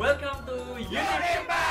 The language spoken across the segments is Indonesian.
Welcome to YouTube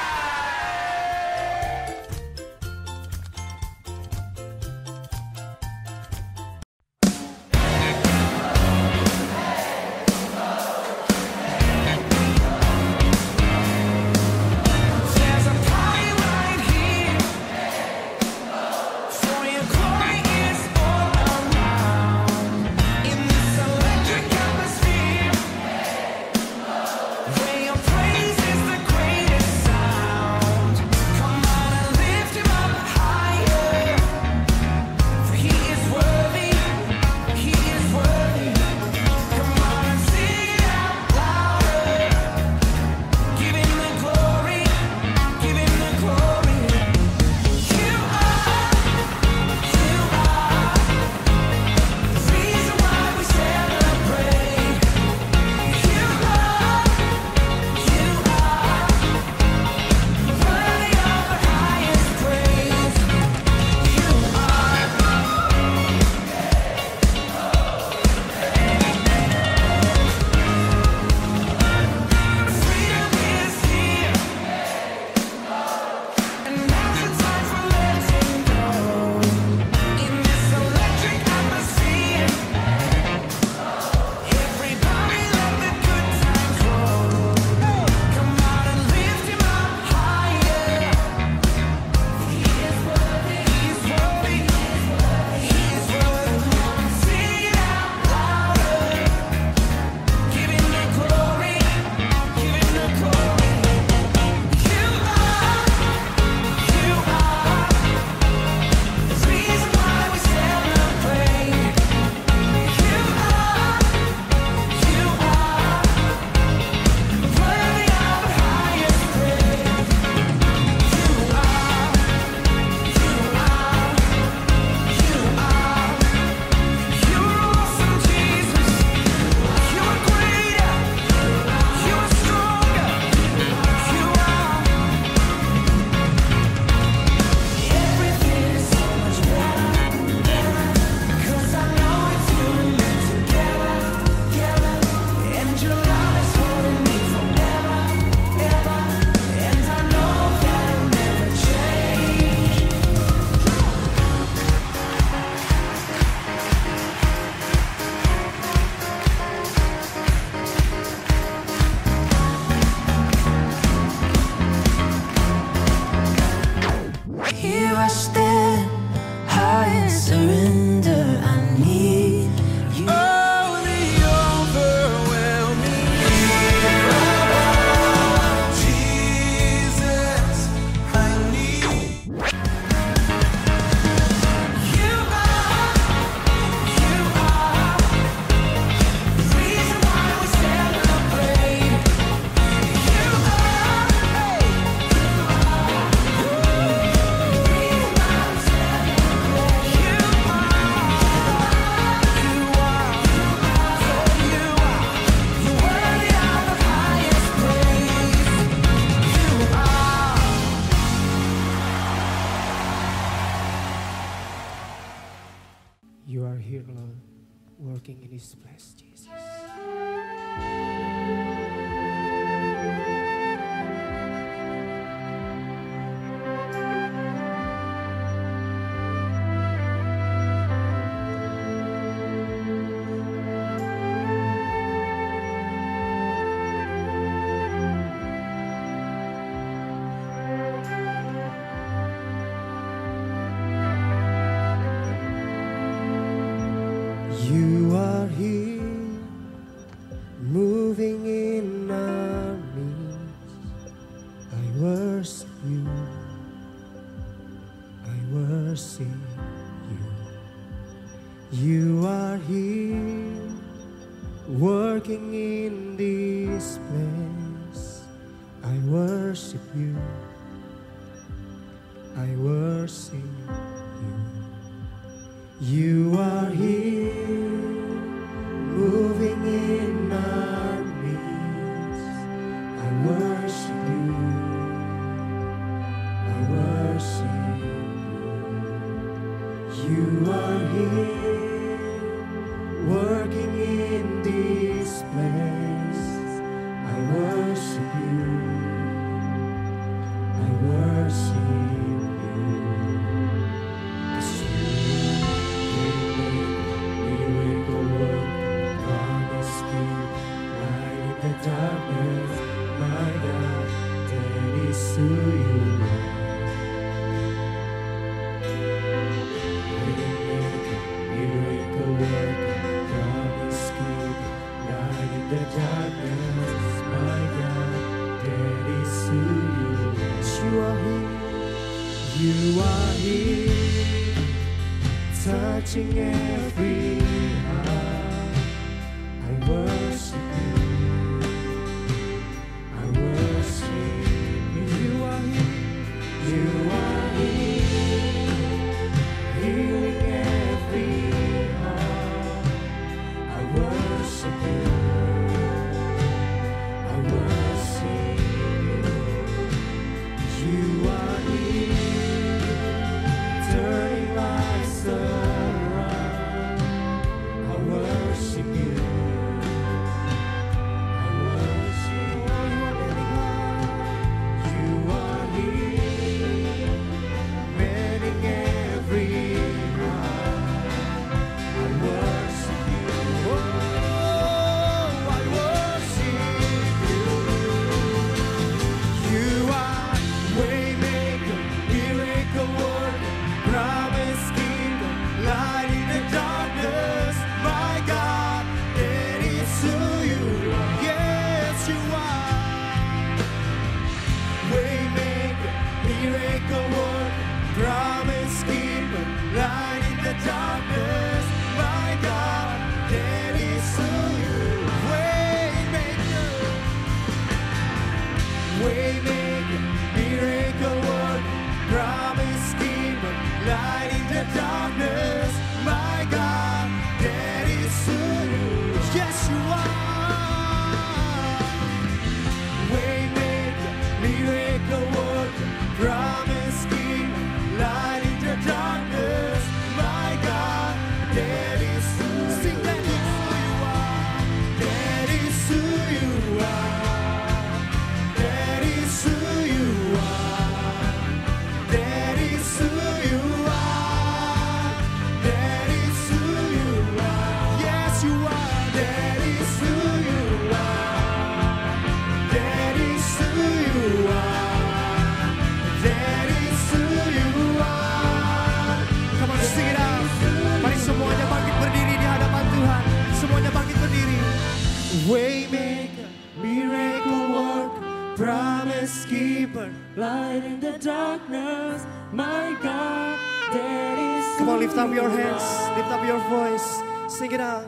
light in the darkness. My God, that is. Come on, lift up your hands, lift up your voice, sing it out.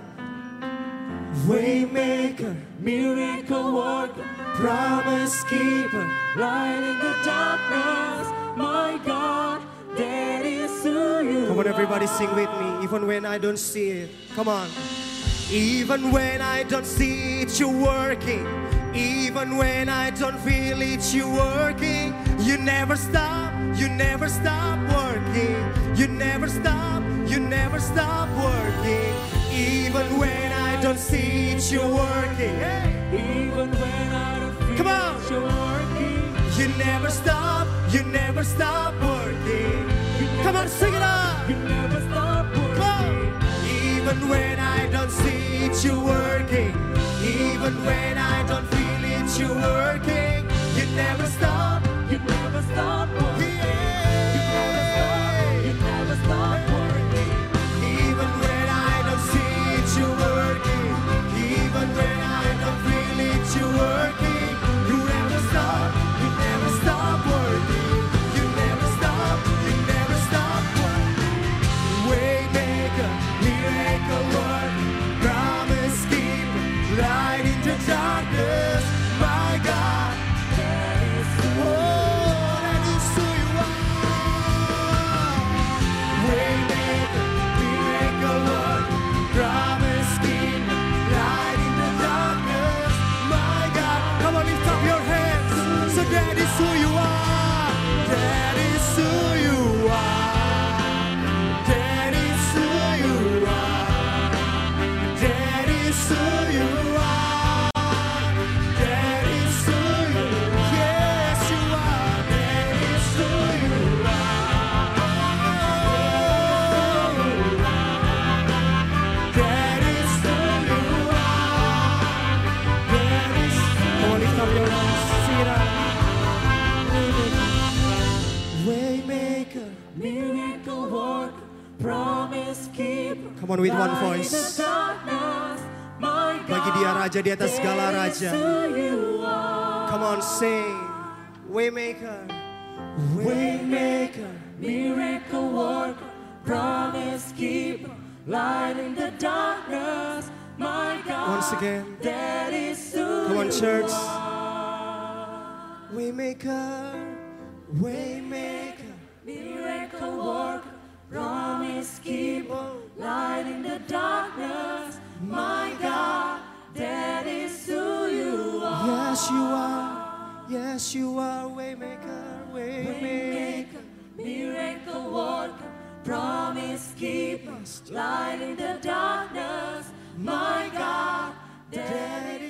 Waymaker, miracle worker, promise keeper, light in the darkness. My God, that is who you Come on, everybody, sing with me, even when I don't see it. Come on. Even when I don't see it, you're working. Even when I don't feel it, you're working. You never stop, you never stop working. You never stop, you never stop working. Even when I don't see it, you're working. Even when I don't feel Come on. you're working. You never stop, you never stop working. Come on, sing it out. You never stop working. Come on. Even when I don't see it, you're working. Even when I don't feel it, you're working. You never stop. You never stop working. You never stop. You never stop. Even when I don't see it, you're working. Even when I don't feel it, you're working. Come on with one voice. Bagi dia raja di atas segala raja. who you are. Come on, sing. Waymaker. Waymaker. Miracle worker, promise keeper, light in the darkness. My God, Once again. that is who Come on, church. Waymaker. Waymaker. Miracle worker, promise keeper, light in the darkness. My God, that is who you are. Yes, you are. Yes, you are. Waymaker. Waymaker. Miracle worker, promise keeper, light in the darkness. My God, that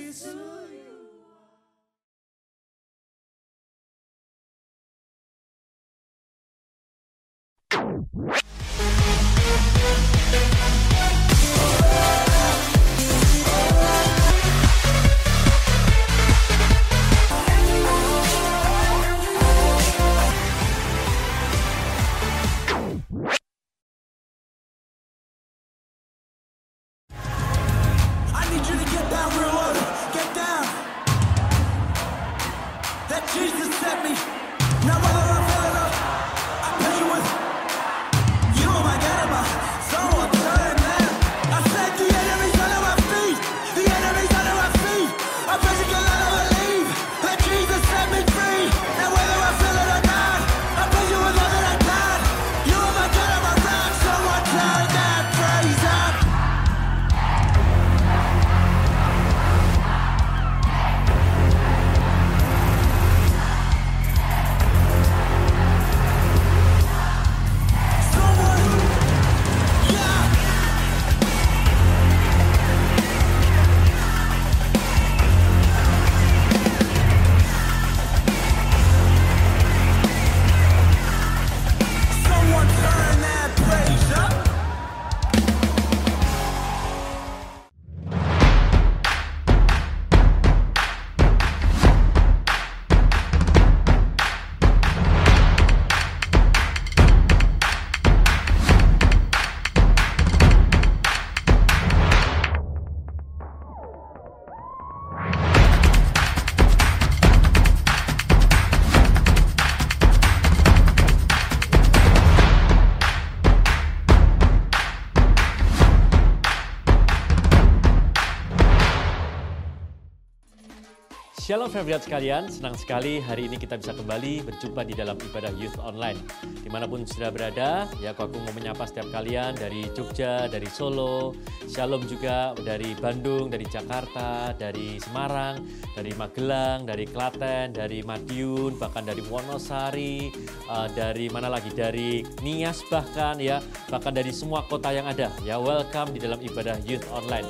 Shalom Fabriat sekalian, senang sekali hari ini kita bisa kembali berjumpa di dalam ibadah Youth Online. Di mana pun sudah berada, ya aku mau menyapa setiap kalian dari Jogja, dari Solo, Shalom juga dari Bandung, dari Jakarta, dari Semarang, dari Magelang, dari Klaten, dari Madiun, bahkan dari Wonosari, eh, dari mana lagi, dari Nias bahkan ya, bahkan dari semua kota yang ada. Ya welcome di dalam ibadah Youth Online.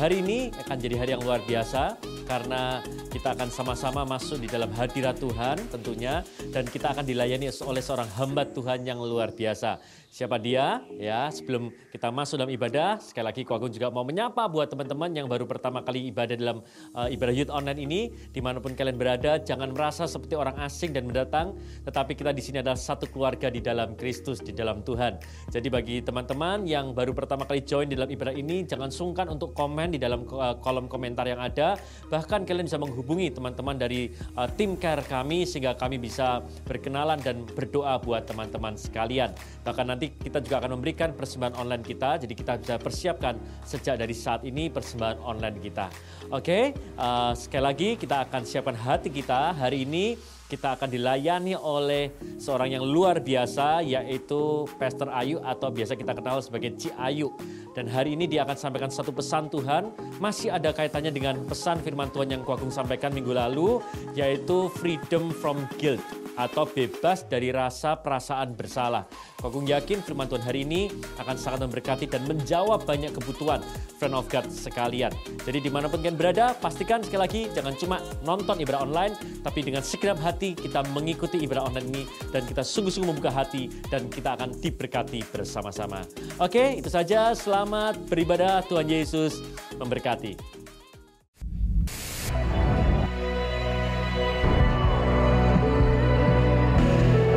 Hari ini akan jadi hari yang luar biasa karena kita akan sama-sama masuk di dalam hadirat Tuhan tentunya dan kita akan dilayani oleh seorang hamba Tuhan yang luar biasa. Siapa dia? Ya, sebelum kita masuk dalam ibadah, sekali lagi aku juga mau menyapa buat teman-teman yang baru pertama kali ibadah dalam uh, ibadah youth online ini, di mana pun kalian berada, jangan merasa seperti orang asing dan mendatang, tetapi kita di sini adalah satu keluarga di dalam Kristus, di dalam Tuhan. Jadi bagi teman-teman yang baru pertama kali join di dalam ibadah ini, jangan sungkan untuk komen di dalam uh, kolom komentar yang ada, bahkan kalian bisa menghubungi teman-teman dari uh, tim care kami sehingga kami bisa berkenalan dan berdoa buat teman-teman sekalian. Bahkan nanti kita juga akan memberikan persembahan online kita, jadi kita bisa persiapkan sejak dari saat ini persembahan online kita. Oke, uh, sekali lagi kita akan siapkan hati kita hari ini kita akan dilayani oleh seorang yang luar biasa yaitu Pastor Ayu atau biasa kita kenal sebagai Ci Ayu. Dan hari ini dia akan sampaikan satu pesan Tuhan masih ada kaitannya dengan pesan firman Tuhan yang Kuagung sampaikan minggu lalu yaitu freedom from guilt atau bebas dari rasa perasaan bersalah. Kuagung yakin firman Tuhan hari ini akan sangat memberkati dan menjawab banyak kebutuhan friend of God sekalian. Jadi di mana pun kalian berada, pastikan sekali lagi jangan cuma nonton ibadah online, tapi dengan segenap hati kita mengikuti ibadah online ini dan kita sungguh-sungguh membuka hati dan kita akan diberkati bersama-sama. Oke, itu saja. Selamat Selamat beribadah, Tuhan Yesus memberkati.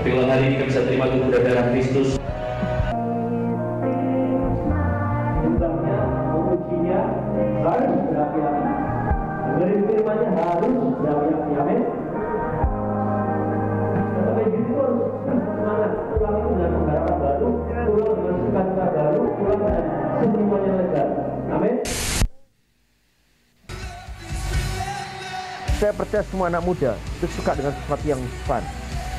Pilihan hari ini kami bisa terima tubuh dan darah Kristus. Undangnya, memujinya harus berapi-api. Dengerin firmannya harus berapi-api. Amin. Amin. Saya percaya semua anak muda itu suka dengan sesuatu yang fun.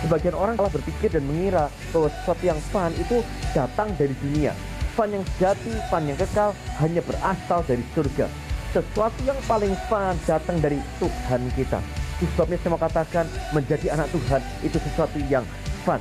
Sebagian orang telah berpikir dan mengira bahwa sesuatu yang fun itu datang dari dunia. Fun yang sejati, fun yang kekal hanya berasal dari surga. Sesuatu yang paling fun datang dari Tuhan kita. Sebabnya saya mau katakan menjadi anak Tuhan itu sesuatu yang fun.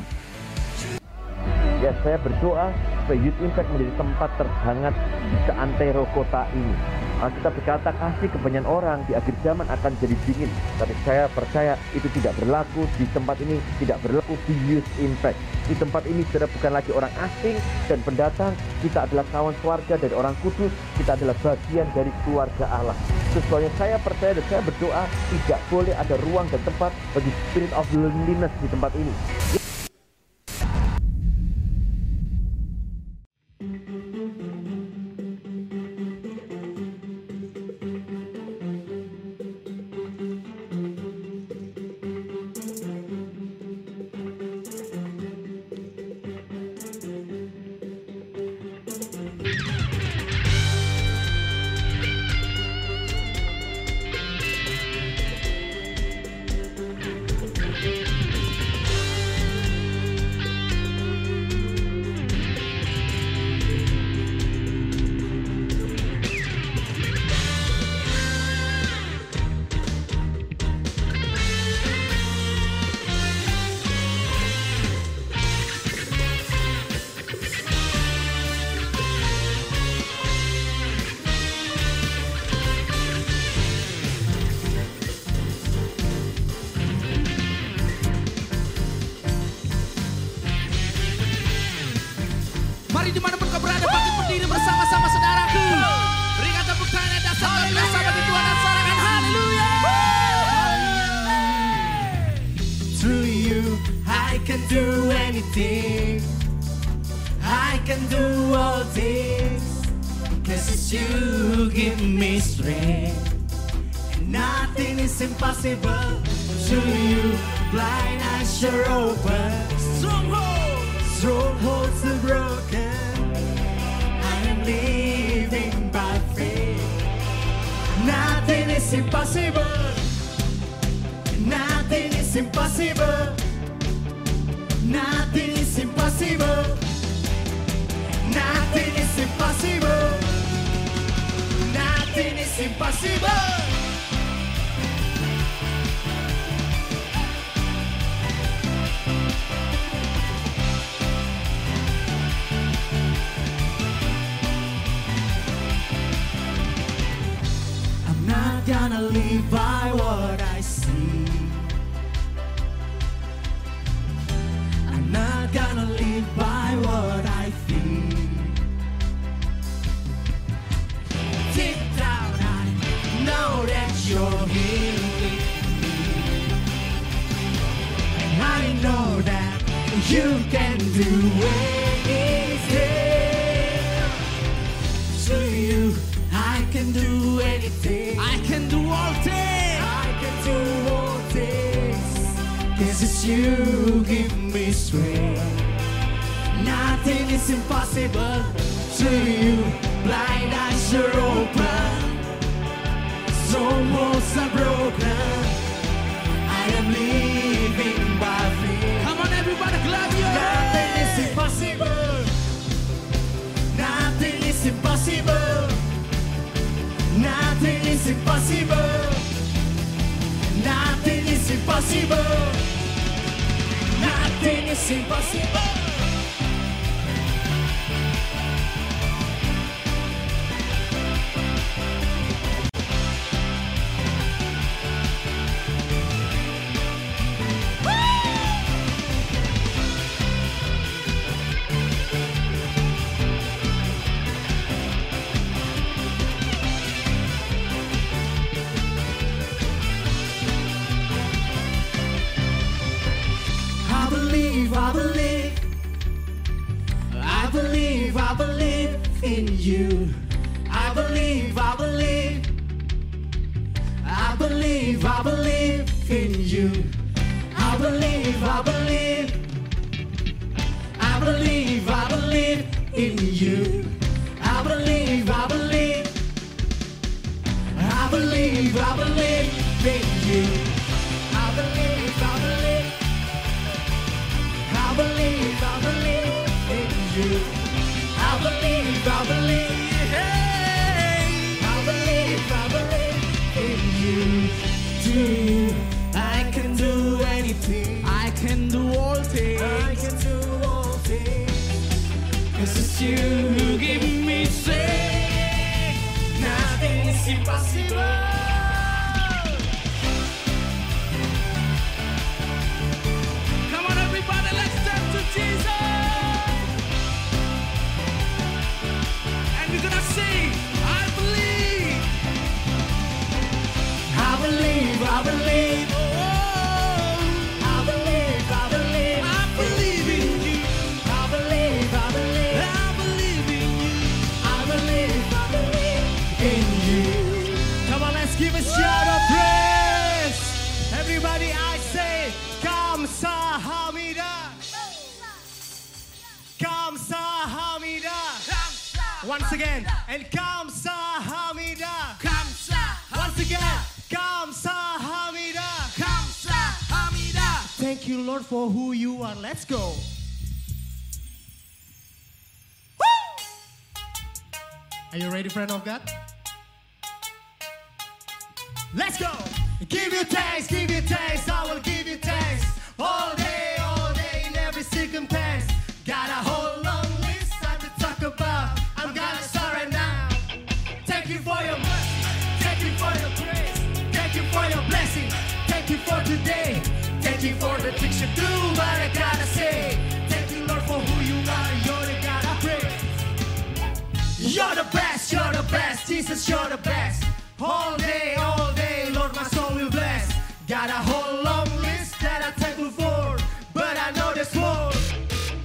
Ya saya berdoa supaya Youth Impact menjadi tempat terhangat di seantero kota ini. Kita berkata kasih ke banyak orang di akhir zaman akan jadi dingin. Tapi saya percaya itu tidak berlaku di tempat ini, tidak berlaku di Youth Impact. Di tempat ini saudara bukan lagi orang asing dan pendatang. Kita adalah kawan keluarga dari orang kudus. Kita adalah bagian dari keluarga Allah. Sesuanya saya percaya dan saya berdoa tidak boleh ada ruang dan tempat bagi spirit of loneliness di tempat ini. I believe, I believe, I believe in you. I believe, I believe, I believe, I believe in you. I believe, I believe. I believe, I believe in you. I believe, I believe. Once again, and Kamsahamnida. For who you are. Let's go. Are you ready, friend of God? Let's go. Give you thanks, give you thanks, I will give you thanks. All day, all day, in every circumstance. Got a whole long list I to talk about. I'm gonna start right now. Thank you for your mercy. Thank you for your grace. Thank you for your blessing. Thank you for today. Thank you for the things You're the best, you're the best, Jesus, you're the best. All day, all day, Lord, my soul will bless. Got a whole long list that I'm thankful for, but I know there's more.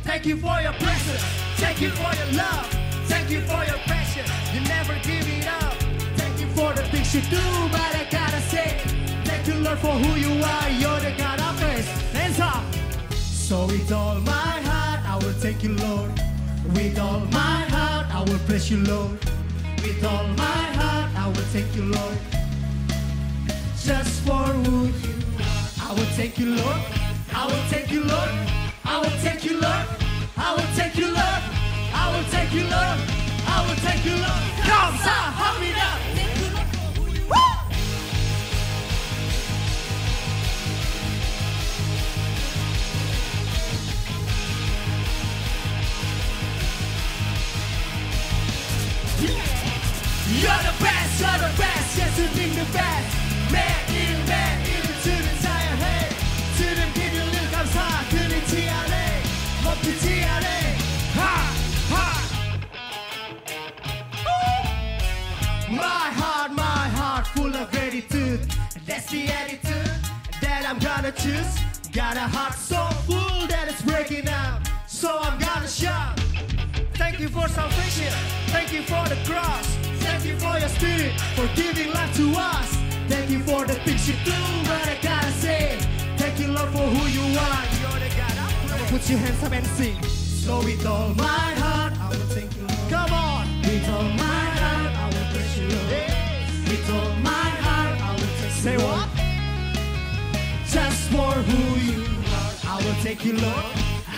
Thank you for your presence, thank you for your love, thank you for your passion. You never give it up. Thank you for the things you do, but I gotta say, thank you, Lord, for who you are. You're the God I praise. Hands up. So with all my heart, I will thank you, Lord. With all my heart, I will praise you, Lord. With all my heart, I will thank you, Lord. Just for who you are, I will thank you, Lord. I will thank you, Lord. I will thank you, Lord. I will thank you, Lord. I will thank you, Lord. I will thank you, Lord. Come, sir, help me now. Woo! You're the best, you're the best, yes, you think the best. Man, you, man, even to the tire, hey. To the people, look, sorry, to the TLA. Love the TLA. Ha, ha. My heart, my heart, full of gratitude. That's the attitude that I'm gonna choose. Got a heart so full that it's breaking out. So I'm gonna shout. Thank you for salvation. Thank you for the cross. Thank you for your spirit, for giving life to us. Thank you for the things you do, but I gotta say, thank you, Lord, for who you are. You're the God I praise. Put your hands up and sing. So with all my heart, I will thank you, Lord. Come on. With all my heart, I will praise you, Lord. With all my heart, I will thank you, Say what? Just for who you are, I will take you, Lord.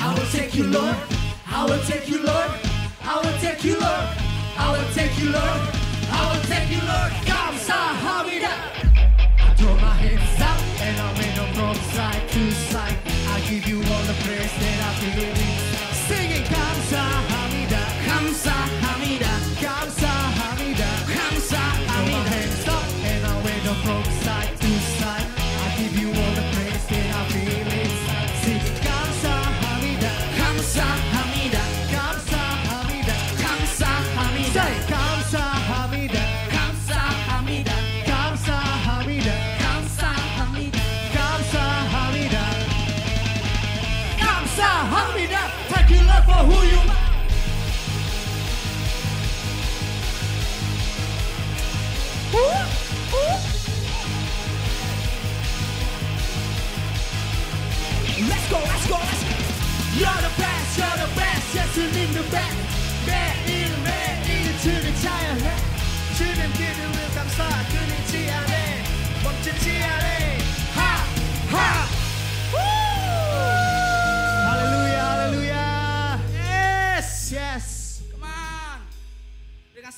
I will take you, Lord. I will take you, Lord. I will take you, Lord. I will take you, Lord. I will take you, Lord. Come, Sahamida. I throw my hands up and I went up from side to side. I give you all the praise that I feel inside.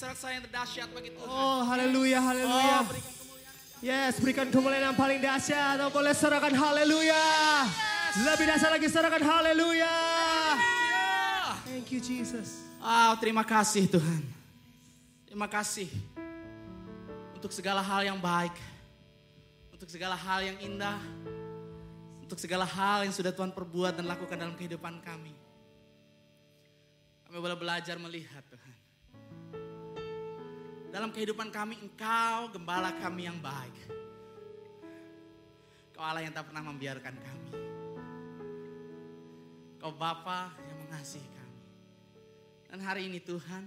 Sorak-sorai yang terdahsyat bagi Tuhan. Oh, haleluya, haleluya. Oh, berikan. Yes, berikan kemuliaan yang paling dahsyat. Oh, boleh sorakan haleluya. Lebih dahsyat lagi sorakan haleluya. Thank you Jesus. Wow, terima kasih Tuhan. Terima kasih untuk segala hal yang baik, untuk segala hal yang indah, untuk segala hal yang sudah Tuhan perbuat dan lakukan dalam kehidupan kami. Kami boleh belajar melihat Tuhan. Dalam kehidupan kami, Engkau gembala kami yang baik. Kau Allah yang tak pernah membiarkan kami. Kau Bapa yang mengasihi kami. Dan hari ini Tuhan,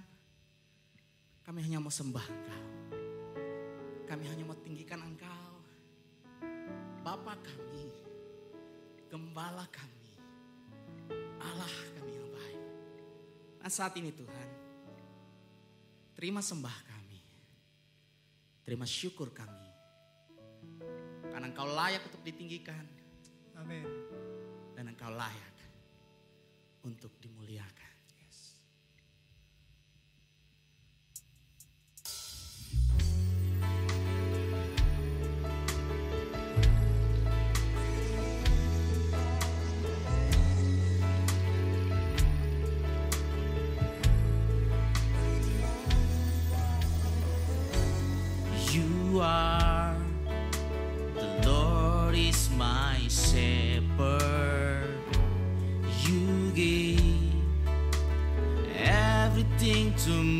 kami hanya mau sembah Engkau. Kami hanya mau tinggikan Engkau. Bapa kami, gembala kami, Allah kami yang baik. Dan saat ini Tuhan, terima sembah. Terima syukur kami. Karena Engkau layak untuk ditinggikan Amin. dan Engkau layak untuk dimuliakan. You are the Lord is my shepherd. You give everything to me.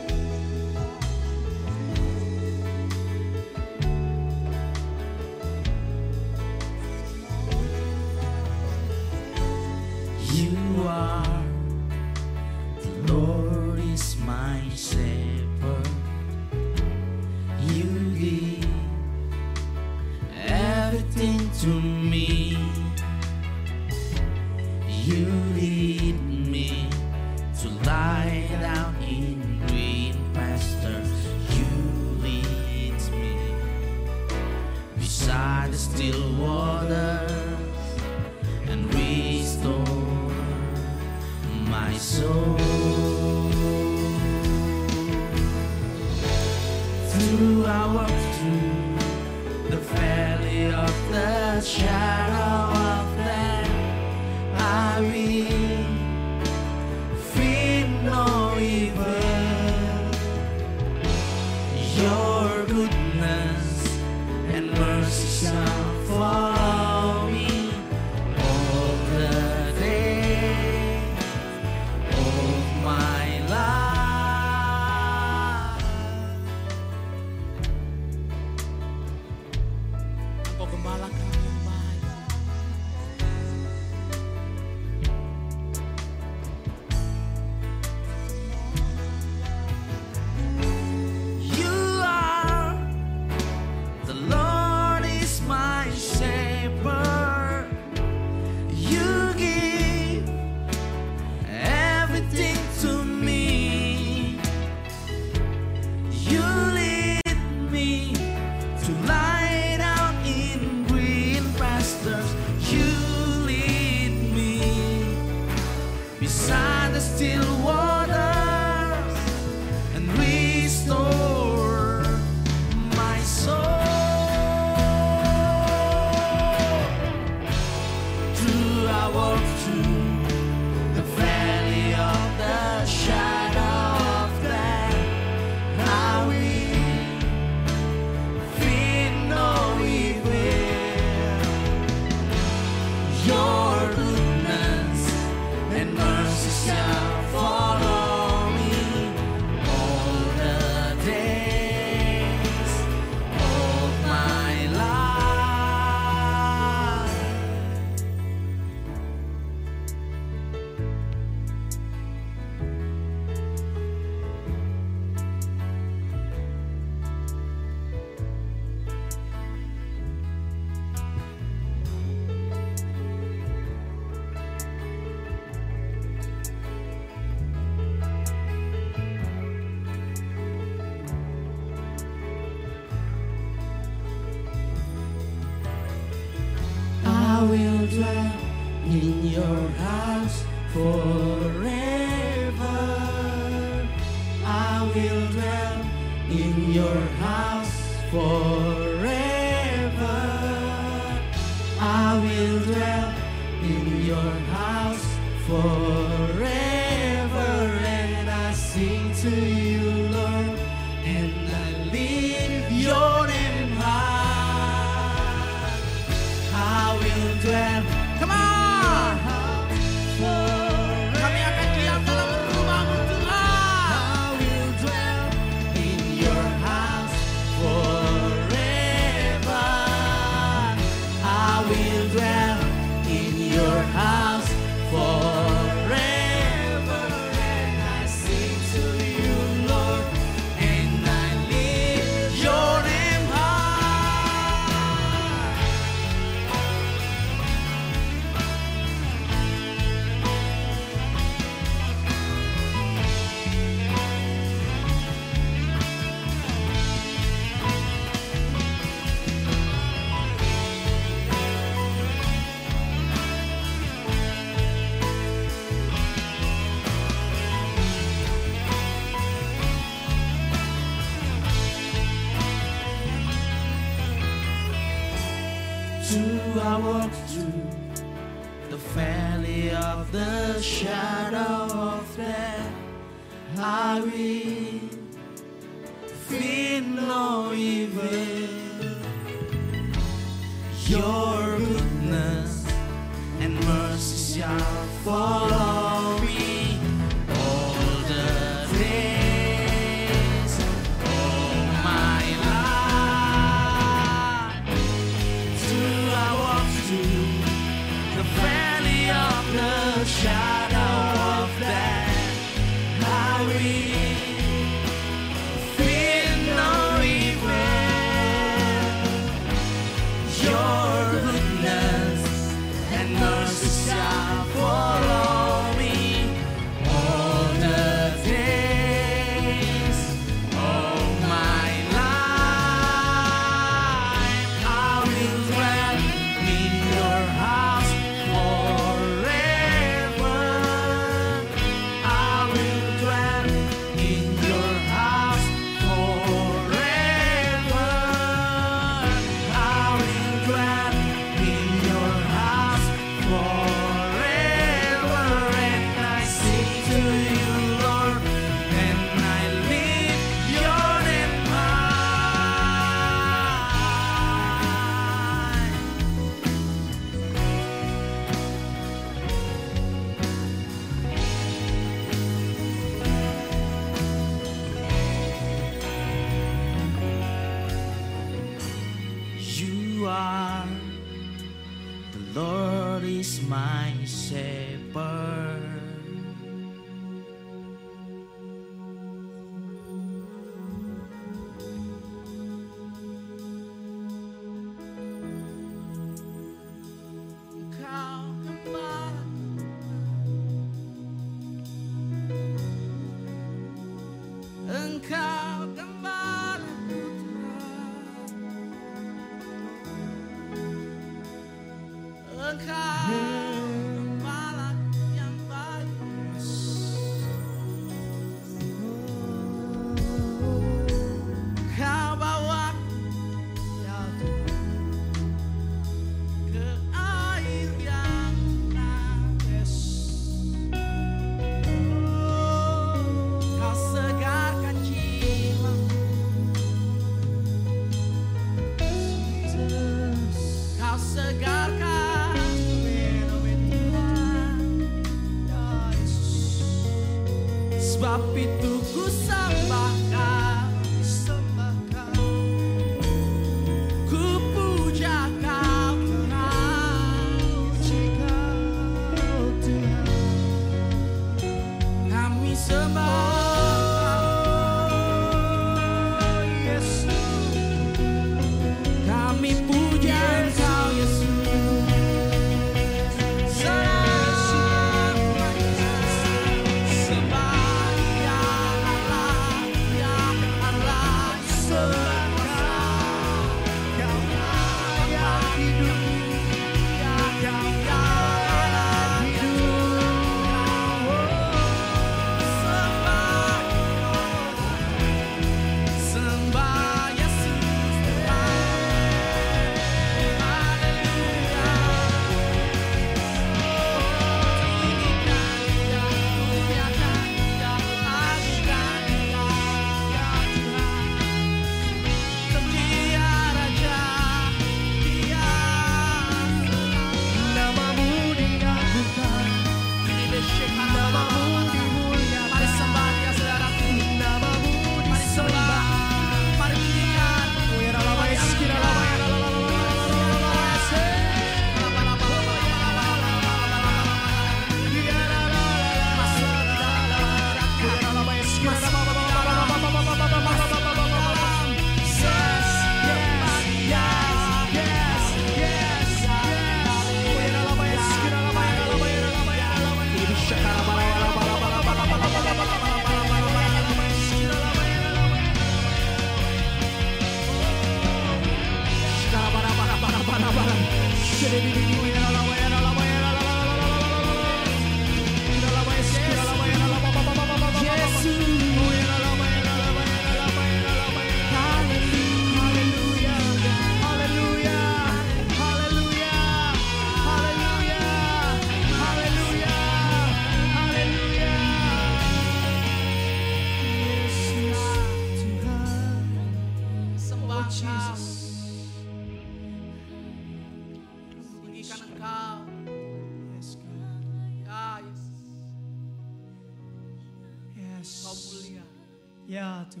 to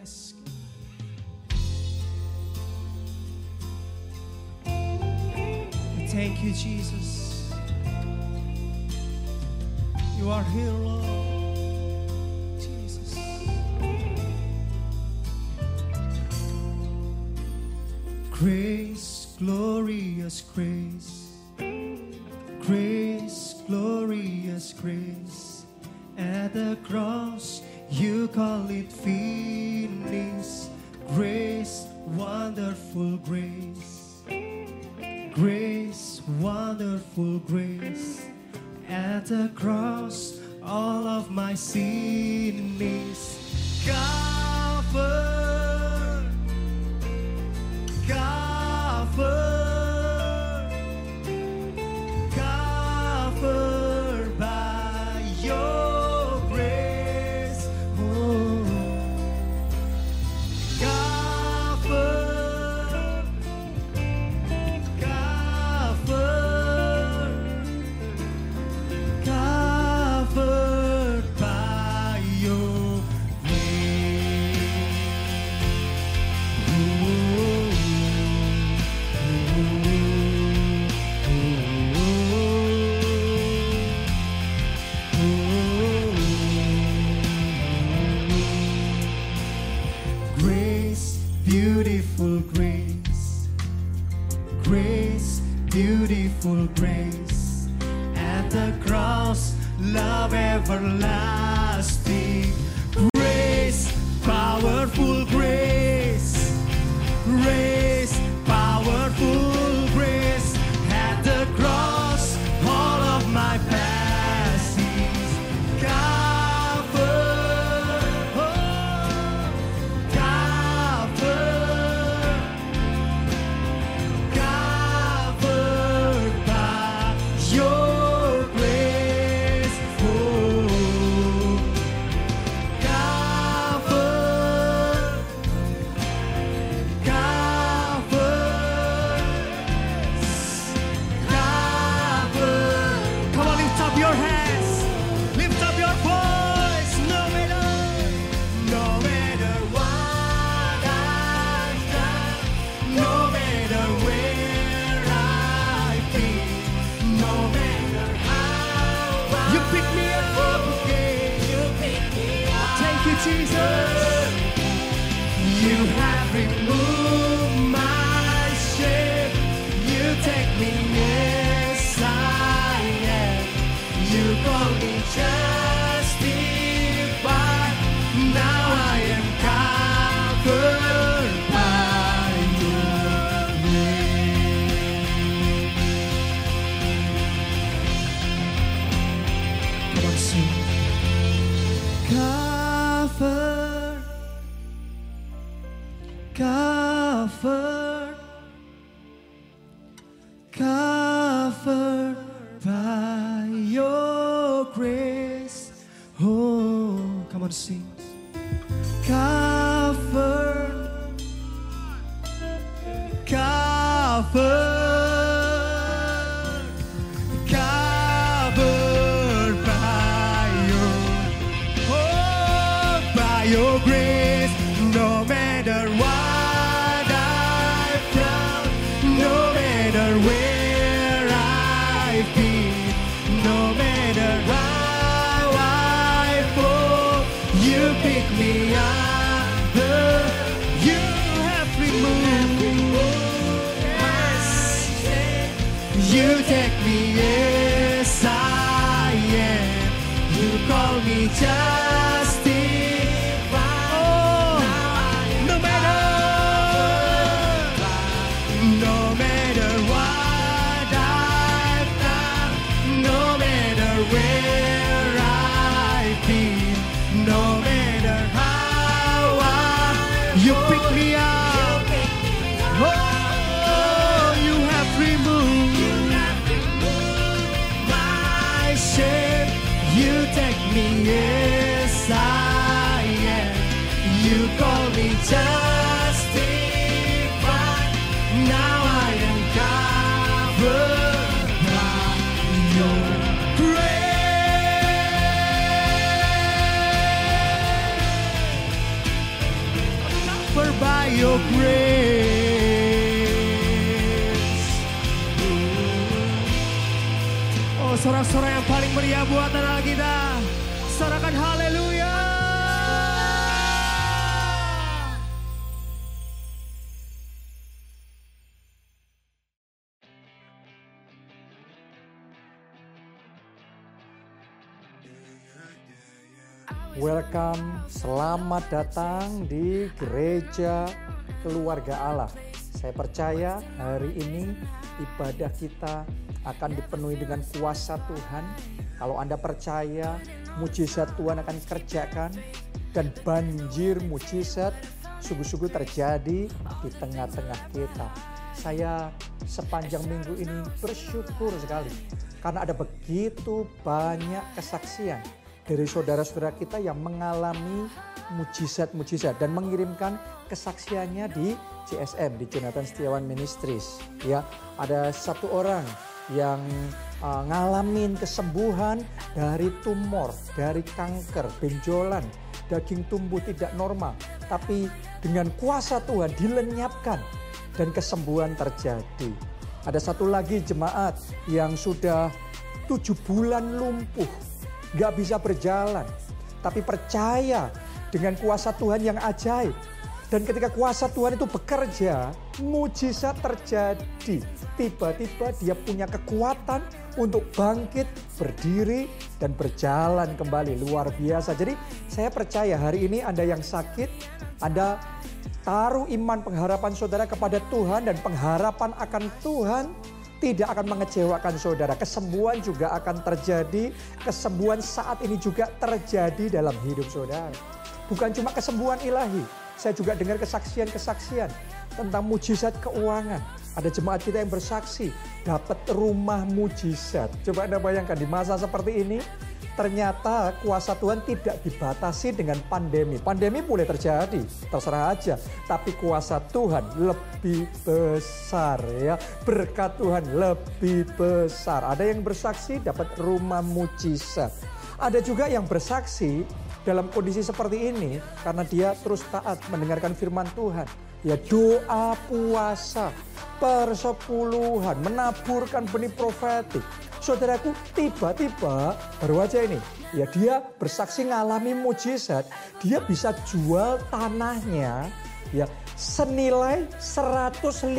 ask. Thank you, Jesus. You are here, Lord. Jesus. Grace, glorious grace. with feelings. Grace, wonderful grace. Grace, wonderful grace. At the cross, all of my sins Holy Child. Datang di gereja keluarga Allah. Saya percaya hari ini ibadah kita akan dipenuhi dengan kuasa Tuhan. Kalau Anda percaya, mujizat Tuhan akan kerjakan dan banjir mujizat sungguh-sungguh terjadi di tengah-tengah kita. Saya sepanjang minggu ini bersyukur sekali karena ada begitu banyak kesaksian dari saudara-saudara kita yang mengalami mujizat-mujizat dan mengirimkan kesaksiannya di CSM di Jonathan Setiawan Ministries ya ada satu orang yang uh, ngalamin kesembuhan dari tumor dari kanker benjolan daging tumbuh tidak normal tapi dengan kuasa Tuhan dilenyapkan dan kesembuhan terjadi ada satu lagi jemaat yang sudah tujuh bulan lumpuh nggak bisa berjalan. Tapi percaya dengan kuasa Tuhan yang ajaib. Dan ketika kuasa Tuhan itu bekerja, mujizat terjadi. Tiba-tiba dia punya kekuatan untuk bangkit, berdiri, dan berjalan kembali. Luar biasa. Jadi saya percaya hari ini Anda yang sakit, Anda taruh iman pengharapan saudara kepada Tuhan dan pengharapan akan Tuhan tidak akan mengecewakan saudara. Kesembuhan juga akan terjadi. Kesembuhan saat ini juga terjadi dalam hidup saudara. Bukan cuma kesembuhan ilahi. Saya juga dengar kesaksian-kesaksian tentang mujizat keuangan. Ada jemaat kita yang bersaksi dapat rumah mujizat. Coba Anda bayangkan di masa seperti ini ternyata kuasa Tuhan tidak dibatasi dengan pandemi. Pandemi boleh terjadi, terserah aja. Tapi kuasa Tuhan lebih besar ya. Berkat Tuhan lebih besar. Ada yang bersaksi dapat rumah mujizat. Ada juga yang bersaksi dalam kondisi seperti ini karena dia terus taat mendengarkan firman Tuhan. Ya doa puasa, persepuluhan, menaburkan benih profetik. Saudaraku tiba-tiba baru aja ini. Ya dia bersaksi ngalami mujizat. Dia bisa jual tanahnya ya senilai 150%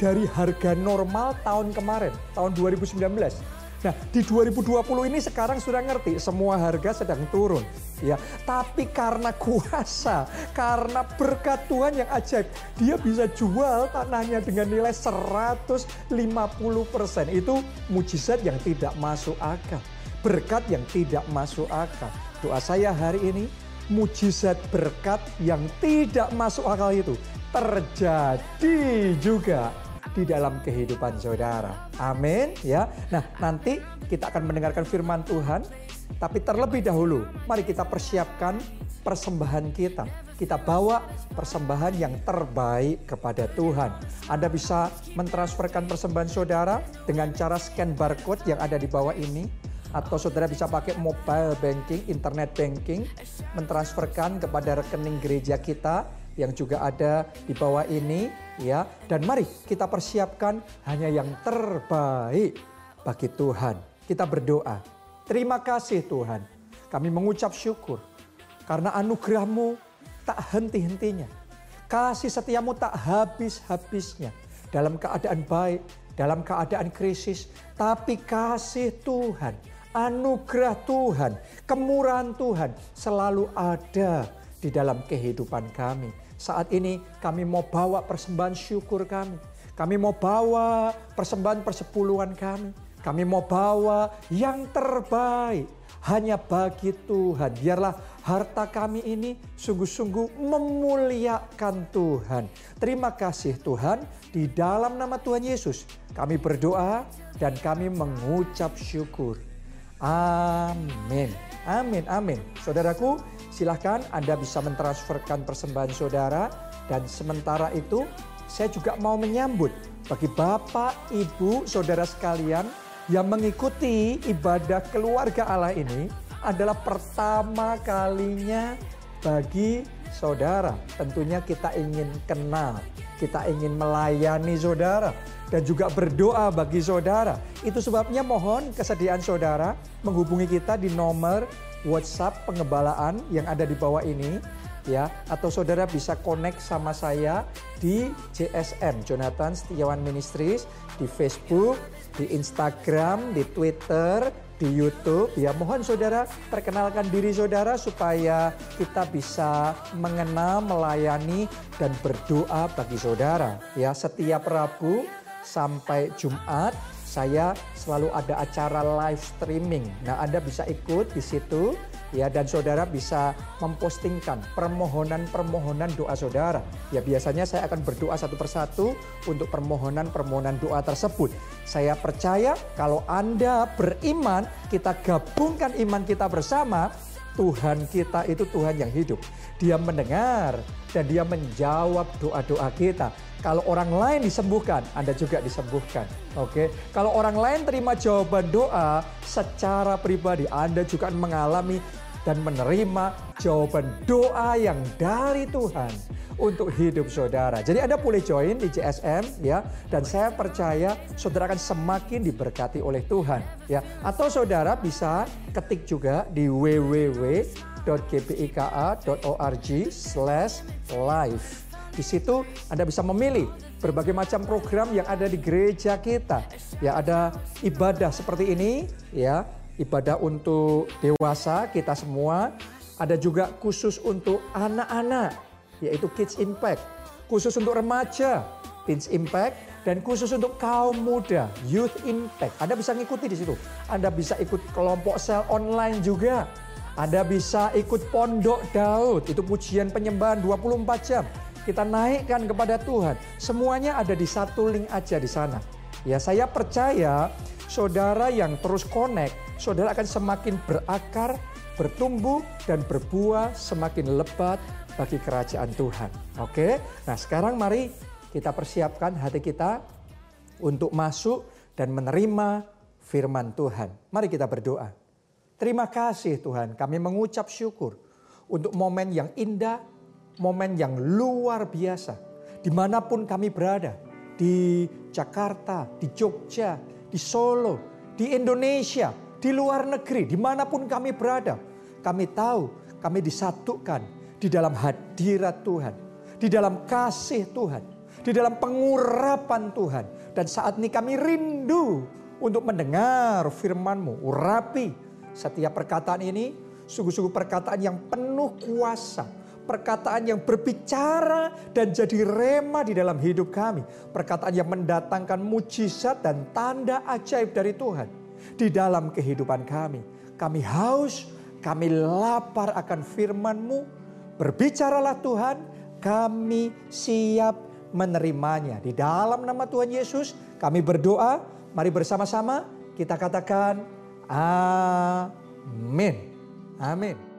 dari harga normal tahun kemarin, tahun 2019. Nah, di 2020 ini sekarang sudah ngerti semua harga sedang turun. Ya, tapi karena kuasa, karena berkat Tuhan yang ajaib, dia bisa jual tanahnya dengan nilai 150%. Itu mujizat yang tidak masuk akal. Berkat yang tidak masuk akal. Doa saya hari ini, mujizat berkat yang tidak masuk akal itu terjadi juga di dalam kehidupan saudara. Amin ya. Nah, nanti kita akan mendengarkan firman Tuhan, tapi terlebih dahulu mari kita persiapkan persembahan kita. Kita bawa persembahan yang terbaik kepada Tuhan. Anda bisa mentransferkan persembahan saudara dengan cara scan barcode yang ada di bawah ini atau saudara bisa pakai mobile banking, internet banking, mentransferkan kepada rekening gereja kita yang juga ada di bawah ini ya. Dan mari kita persiapkan hanya yang terbaik bagi Tuhan. Kita berdoa. Terima kasih Tuhan. Kami mengucap syukur karena anugerahmu tak henti-hentinya. Kasih setiamu tak habis-habisnya. Dalam keadaan baik, dalam keadaan krisis. Tapi kasih Tuhan, anugerah Tuhan, kemurahan Tuhan selalu ada di dalam kehidupan kami. Saat ini kami mau bawa persembahan syukur kami. Kami mau bawa persembahan persepuluhan kami. Kami mau bawa yang terbaik hanya bagi Tuhan. Biarlah harta kami ini sungguh-sungguh memuliakan Tuhan. Terima kasih Tuhan. Di dalam nama Tuhan Yesus kami berdoa dan kami mengucap syukur. Amin. Amin, amin. Saudaraku, silahkan Anda bisa mentransferkan persembahan saudara. Dan sementara itu, saya juga mau menyambut bagi Bapak, Ibu, Saudara sekalian yang mengikuti ibadah keluarga Allah ini adalah pertama kalinya bagi saudara. Tentunya kita ingin kenal, kita ingin melayani saudara dan juga berdoa bagi saudara. Itu sebabnya mohon kesediaan saudara menghubungi kita di nomor WhatsApp pengembalaan yang ada di bawah ini ya. Atau saudara bisa connect sama saya di JSM Jonathan Setiawan Ministries di Facebook, di Instagram, di Twitter, di YouTube. Ya mohon saudara perkenalkan diri saudara supaya kita bisa mengenal, melayani dan berdoa bagi saudara. Ya setiap Rabu sampai Jumat saya selalu ada acara live streaming. Nah, Anda bisa ikut di situ ya dan saudara bisa mempostingkan permohonan-permohonan doa saudara. Ya biasanya saya akan berdoa satu persatu untuk permohonan-permohonan doa tersebut. Saya percaya kalau Anda beriman, kita gabungkan iman kita bersama, Tuhan kita itu Tuhan yang hidup. Dia mendengar dan dia menjawab doa-doa kita. Kalau orang lain disembuhkan, Anda juga disembuhkan. Oke. Kalau orang lain terima jawaban doa secara pribadi, Anda juga mengalami dan menerima jawaban doa yang dari Tuhan untuk hidup saudara. Jadi Anda boleh join di JSM ya dan saya percaya saudara akan semakin diberkati oleh Tuhan ya. Atau saudara bisa ketik juga di www.gbika.org/live. Di situ Anda bisa memilih berbagai macam program yang ada di gereja kita. Ya ada ibadah seperti ini ya, ibadah untuk dewasa kita semua. Ada juga khusus untuk anak-anak yaitu Kids Impact. Khusus untuk remaja Teens Impact dan khusus untuk kaum muda Youth Impact. Anda bisa ngikuti di situ. Anda bisa ikut kelompok sel online juga. Anda bisa ikut pondok Daud, itu pujian penyembahan 24 jam kita naikkan kepada Tuhan. Semuanya ada di satu link aja di sana. Ya saya percaya saudara yang terus connect, saudara akan semakin berakar, bertumbuh dan berbuah semakin lebat bagi kerajaan Tuhan. Oke, nah sekarang mari kita persiapkan hati kita untuk masuk dan menerima firman Tuhan. Mari kita berdoa. Terima kasih Tuhan, kami mengucap syukur untuk momen yang indah, momen yang luar biasa. Di mana pun kami berada, di Jakarta, di Jogja, di Solo, di Indonesia, di luar negeri, di mana pun kami berada. Kami tahu kami disatukan di dalam hadirat Tuhan, di dalam kasih Tuhan, di dalam pengurapan Tuhan. Dan saat ini kami rindu untuk mendengar firman-Mu, urapi setiap perkataan ini sungguh-sungguh perkataan yang penuh kuasa, perkataan yang berbicara dan jadi rema di dalam hidup kami. Perkataan yang mendatangkan mujizat dan tanda ajaib dari Tuhan di dalam kehidupan kami. Kami haus, kami lapar akan firman-Mu. Berbicaralah Tuhan, kami siap menerimanya. Di dalam nama Tuhan Yesus kami berdoa, mari bersama-sama kita katakan amin. Amin.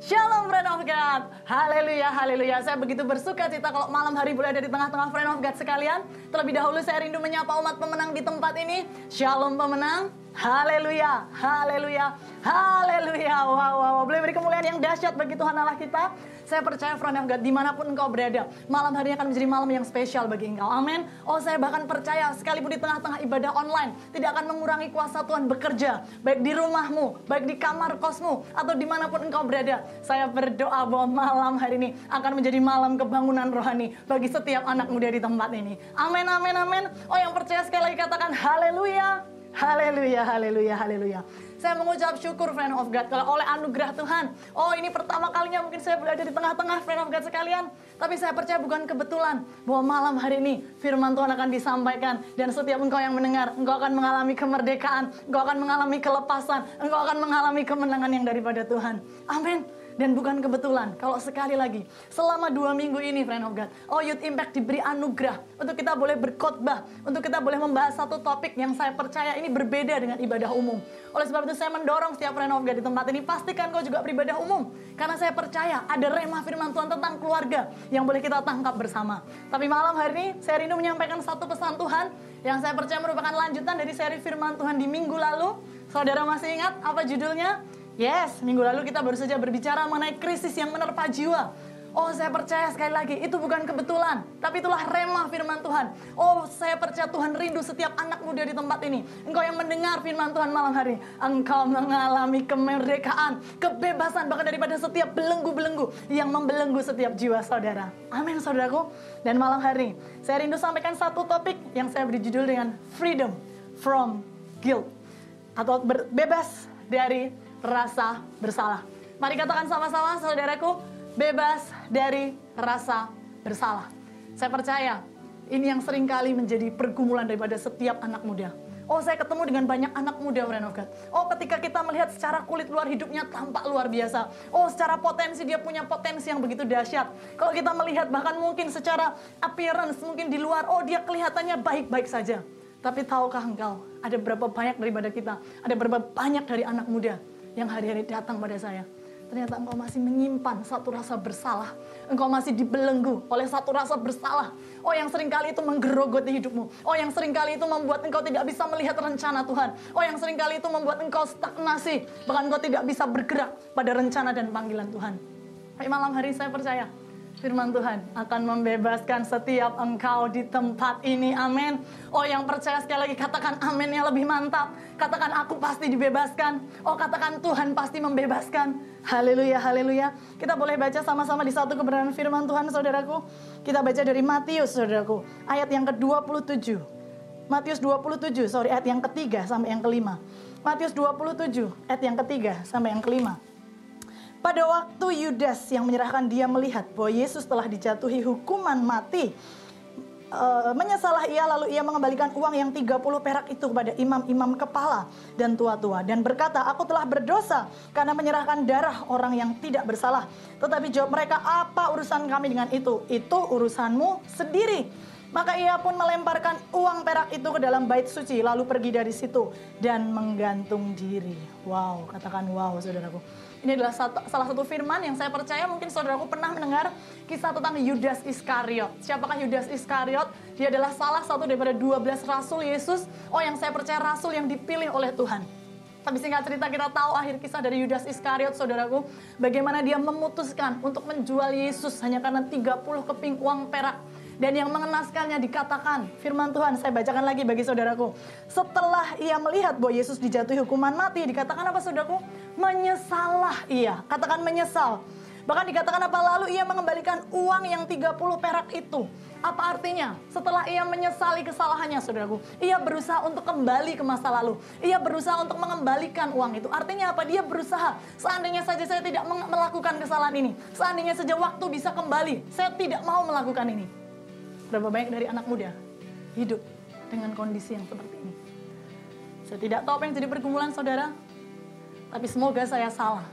Shalom friend of God. Haleluya, haleluya. Saya begitu bersuka cita kalau malam hari boleh ada di tengah-tengah friend of God sekalian. Terlebih dahulu saya rindu menyapa umat pemenang di tempat ini. Shalom pemenang. Haleluya, haleluya, haleluya. Wow, wow, wow. Boleh beri kemuliaan yang dahsyat bagi Tuhan Allah kita. Saya percaya friend of God di mana pun engkau berada. Malam hari akan menjadi malam yang spesial bagi engkau. Amin. Oh saya bahkan percaya sekalipun di tengah-tengah ibadah online. Tidak akan mengurangi kuasa Tuhan bekerja. Baik di rumahmu, baik di kamar kosmu. Atau di mana pun engkau berada. Saya berdoa bahwa malam hari ini akan menjadi malam kebangunan rohani. Bagi setiap anak muda di tempat ini. Amin, amin, amin. Oh yang percaya sekali lagi katakan haleluya. Haleluya, haleluya, haleluya. Saya mengucap syukur friend of God kalau oleh anugerah Tuhan. Oh ini pertama kalinya mungkin saya berada di tengah-tengah friend of God sekalian. Tapi saya percaya bukan kebetulan bahwa malam hari ini firman Tuhan akan disampaikan. Dan setiap engkau yang mendengar, engkau akan mengalami kemerdekaan. Engkau akan mengalami kelepasan. Engkau akan mengalami kemenangan yang daripada Tuhan. Amin. Dan bukan kebetulan, kalau sekali lagi, selama dua minggu ini, friend of God, oh Youth Impact diberi anugerah untuk kita boleh berkhotbah, untuk kita boleh membahas satu topik yang saya percaya ini berbeda dengan ibadah umum. Oleh sebab itu saya mendorong setiap friend of God di tempat ini, pastikan kau juga beribadah umum. Karena saya percaya ada remah firman Tuhan tentang keluarga yang boleh kita tangkap bersama. Tapi malam hari ini, saya rindu menyampaikan satu pesan Tuhan yang saya percaya merupakan lanjutan dari seri firman Tuhan di minggu lalu. Saudara masih ingat apa judulnya? Yes, minggu lalu kita baru saja berbicara mengenai krisis yang menerpa jiwa. Oh, saya percaya sekali lagi, itu bukan kebetulan, tapi itulah remah firman Tuhan. Oh, saya percaya Tuhan rindu setiap anak muda di tempat ini. Engkau yang mendengar firman Tuhan malam hari, engkau mengalami kemerdekaan, kebebasan bahkan daripada setiap belenggu-belenggu yang membelenggu setiap jiwa saudara. Amin, saudaraku. Dan malam hari, saya rindu sampaikan satu topik yang saya beri judul dengan freedom from guilt atau bebas dari rasa bersalah. Mari katakan sama-sama saudaraku, bebas dari rasa bersalah. Saya percaya ini yang sering kali menjadi pergumulan daripada setiap anak muda. Oh saya ketemu dengan banyak anak muda friend of God. Oh ketika kita melihat secara kulit luar hidupnya tampak luar biasa. Oh secara potensi dia punya potensi yang begitu dahsyat. Kalau kita melihat bahkan mungkin secara appearance mungkin di luar oh dia kelihatannya baik-baik saja. Tapi tahukah engkau, ada berapa banyak daripada kita, ada berapa banyak dari anak muda yang hari-hari datang pada saya. Ternyata engkau masih menyimpan satu rasa bersalah. Engkau masih dibelenggu oleh satu rasa bersalah. Oh yang sering kali itu menggerogoti hidupmu. Oh yang sering kali itu membuat engkau tidak bisa melihat rencana Tuhan. Oh yang sering kali itu membuat engkau stagnasi. Bahkan engkau tidak bisa bergerak pada rencana dan panggilan Tuhan. Tapi malam hari saya percaya, Firman Tuhan akan membebaskan setiap engkau di tempat ini. Amin. Oh yang percaya sekali lagi katakan amin yang lebih mantap. Katakan aku pasti dibebaskan. Oh katakan Tuhan pasti membebaskan. Haleluya, haleluya. Kita boleh baca sama-sama di satu kebenaran firman Tuhan saudaraku. Kita baca dari Matius saudaraku. Ayat yang ke-27. Matius 27, sorry ayat yang ketiga sampai yang kelima. Matius 27 ayat yang ketiga sampai yang kelima. Pada waktu Yudas yang menyerahkan dia melihat bahwa Yesus telah dijatuhi hukuman mati, eh, menyesalah ia lalu ia mengembalikan uang yang 30 perak itu kepada imam-imam kepala dan tua-tua dan berkata, "Aku telah berdosa karena menyerahkan darah orang yang tidak bersalah." Tetapi jawab mereka, "Apa urusan kami dengan itu? Itu urusanmu sendiri." Maka ia pun melemparkan uang perak itu ke dalam bait suci lalu pergi dari situ dan menggantung diri. Wow, katakan wow saudaraku. Ini adalah satu- salah satu firman yang saya percaya mungkin saudaraku pernah mendengar kisah tentang Yudas Iskariot. Siapakah Yudas Iskariot? Dia adalah salah satu daripada 12 rasul Yesus. Oh yang saya percaya rasul yang dipilih oleh Tuhan. Tapi singkat cerita kita tahu akhir kisah dari Yudas Iskariot saudaraku. Bagaimana dia memutuskan untuk menjual Yesus hanya karena 30 keping uang perak. Dan yang mengenaskannya dikatakan, firman Tuhan saya bacakan lagi bagi saudaraku. Setelah ia melihat bahwa Yesus dijatuhi hukuman mati, dikatakan apa saudaraku? Menyesalah ia, katakan menyesal. Bahkan dikatakan apa lalu ia mengembalikan uang yang 30 perak itu. Apa artinya? Setelah ia menyesali kesalahannya, saudaraku, ia berusaha untuk kembali ke masa lalu. Ia berusaha untuk mengembalikan uang itu. Artinya apa? Dia berusaha. Seandainya saja saya tidak melakukan kesalahan ini, seandainya saja waktu bisa kembali, saya tidak mau melakukan ini. Berapa banyak dari anak muda hidup dengan kondisi yang seperti ini? Saya tidak tahu apa yang jadi pergumulan saudara, tapi semoga saya salah.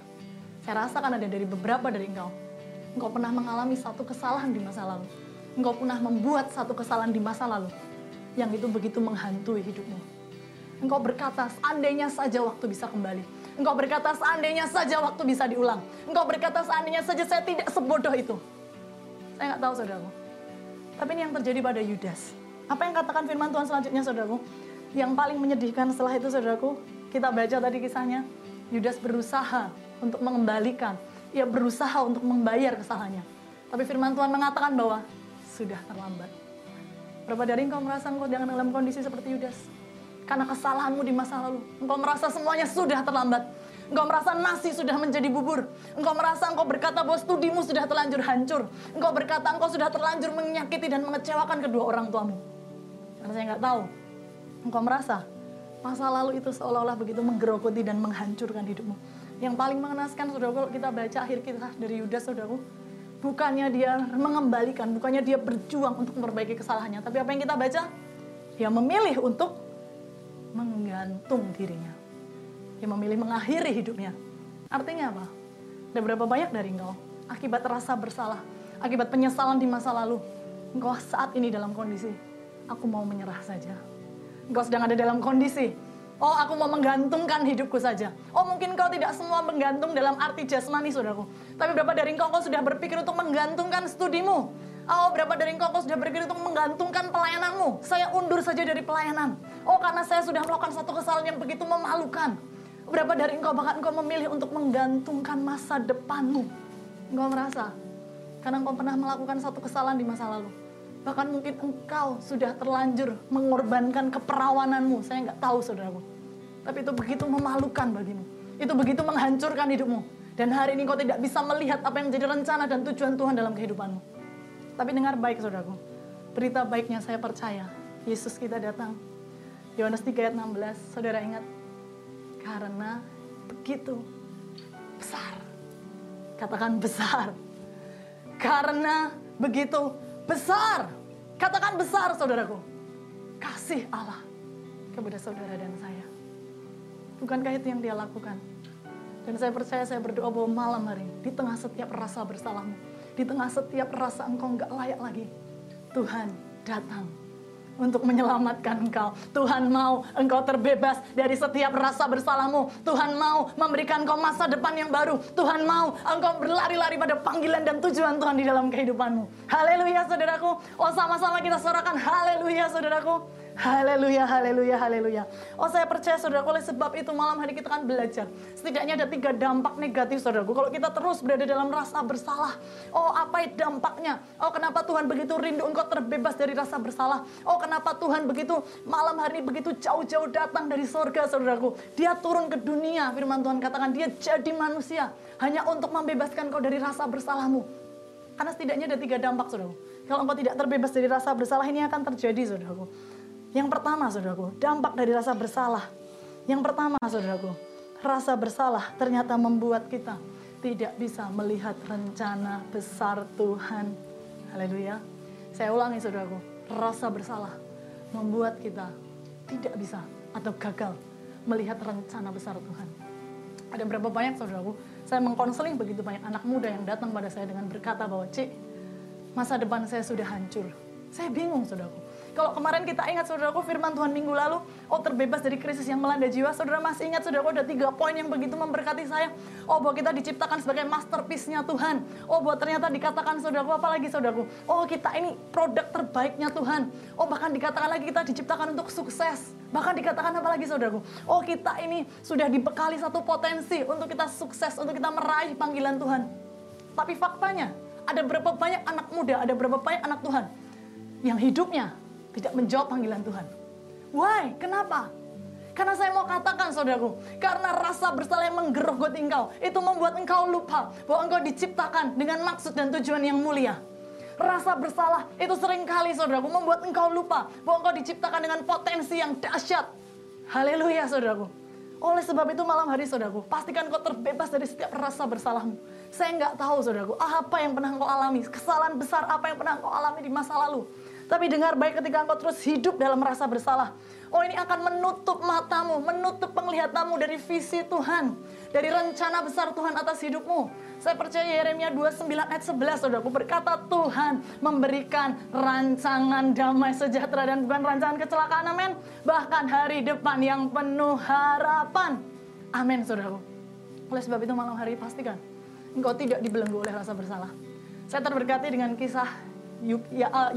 Saya rasakan ada dari beberapa dari engkau. Engkau pernah mengalami satu kesalahan di masa lalu. Engkau pernah membuat satu kesalahan di masa lalu yang itu begitu menghantui hidupmu. Engkau berkata, seandainya saja waktu bisa kembali. Engkau berkata, seandainya saja waktu bisa diulang. Engkau berkata, seandainya saja saya tidak sebodoh itu. Saya nggak tahu, saudaraku. Tapi ini yang terjadi pada Yudas. Apa yang katakan firman Tuhan selanjutnya, saudaraku? Yang paling menyedihkan setelah itu, saudaraku, kita baca tadi kisahnya. Yudas berusaha untuk mengembalikan. Ia berusaha untuk membayar kesalahannya. Tapi firman Tuhan mengatakan bahwa sudah terlambat. Berapa dari engkau merasa engkau jangan dalam kondisi seperti Yudas? Karena kesalahanmu di masa lalu. Engkau merasa semuanya sudah terlambat. Engkau merasa nasi sudah menjadi bubur. Engkau merasa engkau berkata bahwa studimu sudah terlanjur hancur. Engkau berkata engkau sudah terlanjur menyakiti dan mengecewakan kedua orang tuamu. Karena saya nggak tahu. Engkau merasa masa lalu itu seolah-olah begitu menggerogoti dan menghancurkan hidupmu. Yang paling mengenaskan, saudara, kalau kita baca akhir kisah dari Yudas, saudaraku, bukannya dia mengembalikan, bukannya dia berjuang untuk memperbaiki kesalahannya, tapi apa yang kita baca? Dia memilih untuk menggantung dirinya. Dia memilih mengakhiri hidupnya. Artinya apa? Ada berapa banyak dari engkau akibat rasa bersalah, akibat penyesalan di masa lalu, engkau saat ini dalam kondisi aku mau menyerah saja. Engkau sedang ada dalam kondisi Oh, aku mau menggantungkan hidupku saja. Oh, mungkin kau tidak semua menggantung dalam arti jasmani, saudaraku. Tapi berapa dari engkau kau sudah berpikir untuk menggantungkan studimu? Oh, berapa dari engkau kau sudah berpikir untuk menggantungkan pelayananmu? Saya undur saja dari pelayanan. Oh, karena saya sudah melakukan satu kesalahan yang begitu memalukan. Berapa dari engkau bahkan engkau memilih untuk menggantungkan masa depanmu. Engkau merasa karena engkau pernah melakukan satu kesalahan di masa lalu. Bahkan mungkin engkau sudah terlanjur mengorbankan keperawananmu. Saya nggak tahu saudaraku. Tapi itu begitu memalukan bagimu. Itu begitu menghancurkan hidupmu. Dan hari ini kau tidak bisa melihat apa yang menjadi rencana dan tujuan Tuhan dalam kehidupanmu. Tapi dengar baik saudaraku. Berita baiknya saya percaya. Yesus kita datang. Yohanes 3 ayat 16. Saudara ingat. Karena begitu besar. Katakan besar. Karena begitu besar. Katakan besar saudaraku. Kasih Allah kepada saudara dan saya. Bukankah itu yang dia lakukan? Dan saya percaya saya berdoa bahwa malam hari di tengah setiap rasa bersalahmu, di tengah setiap rasa engkau nggak layak lagi, Tuhan datang untuk menyelamatkan engkau. Tuhan mau engkau terbebas dari setiap rasa bersalahmu. Tuhan mau memberikan engkau masa depan yang baru. Tuhan mau engkau berlari-lari pada panggilan dan tujuan Tuhan di dalam kehidupanmu. Haleluya saudaraku. Oh sama-sama kita sorakan haleluya saudaraku. Haleluya, haleluya, haleluya. Oh saya percaya saudaraku oleh sebab itu malam hari kita akan belajar. Setidaknya ada tiga dampak negatif saudaraku. Kalau kita terus berada dalam rasa bersalah. Oh apa dampaknya? Oh kenapa Tuhan begitu rindu engkau terbebas dari rasa bersalah? Oh kenapa Tuhan begitu malam hari begitu jauh-jauh datang dari sorga saudaraku. Dia turun ke dunia firman Tuhan katakan dia jadi manusia. Hanya untuk membebaskan kau dari rasa bersalahmu. Karena setidaknya ada tiga dampak saudaraku. Kalau engkau tidak terbebas dari rasa bersalah ini akan terjadi saudaraku. Yang pertama, saudaraku, dampak dari rasa bersalah. Yang pertama, saudaraku, rasa bersalah ternyata membuat kita tidak bisa melihat rencana besar Tuhan. Haleluya. Saya ulangi, saudaraku, rasa bersalah membuat kita tidak bisa atau gagal melihat rencana besar Tuhan. Ada berapa banyak, saudaraku, saya mengkonseling begitu banyak anak muda yang datang pada saya dengan berkata bahwa, Cik, masa depan saya sudah hancur. Saya bingung, saudaraku. Kalau kemarin kita ingat saudaraku firman Tuhan minggu lalu, oh terbebas dari krisis yang melanda jiwa. Saudara masih ingat saudaraku ada tiga poin yang begitu memberkati saya. Oh bahwa kita diciptakan sebagai masterpiece-nya Tuhan. Oh bahwa ternyata dikatakan saudaraku apa lagi saudaraku? Oh kita ini produk terbaiknya Tuhan. Oh bahkan dikatakan lagi kita diciptakan untuk sukses. Bahkan dikatakan apa lagi saudaraku? Oh kita ini sudah dibekali satu potensi untuk kita sukses, untuk kita meraih panggilan Tuhan. Tapi faktanya, ada berapa banyak anak muda, ada berapa banyak anak Tuhan yang hidupnya tidak menjawab panggilan Tuhan. Why? Kenapa? Karena saya mau katakan saudaraku, karena rasa bersalah yang menggerogoti engkau, itu membuat engkau lupa bahwa engkau diciptakan dengan maksud dan tujuan yang mulia. Rasa bersalah itu sering kali saudaraku membuat engkau lupa bahwa engkau diciptakan dengan potensi yang dahsyat. Haleluya saudaraku. Oleh sebab itu malam hari saudaraku, pastikan kau terbebas dari setiap rasa bersalahmu. Saya nggak tahu saudaraku, apa yang pernah engkau alami, kesalahan besar apa yang pernah engkau alami di masa lalu. Tapi dengar baik ketika engkau terus hidup dalam rasa bersalah. Oh ini akan menutup matamu, menutup penglihatanmu dari visi Tuhan. Dari rencana besar Tuhan atas hidupmu. Saya percaya Yeremia 29 ayat 11 saudaraku berkata Tuhan memberikan rancangan damai sejahtera dan bukan rancangan kecelakaan amin. Bahkan hari depan yang penuh harapan. Amin saudaraku. Oleh sebab itu malam hari pastikan engkau tidak dibelenggu oleh rasa bersalah. Saya terberkati dengan kisah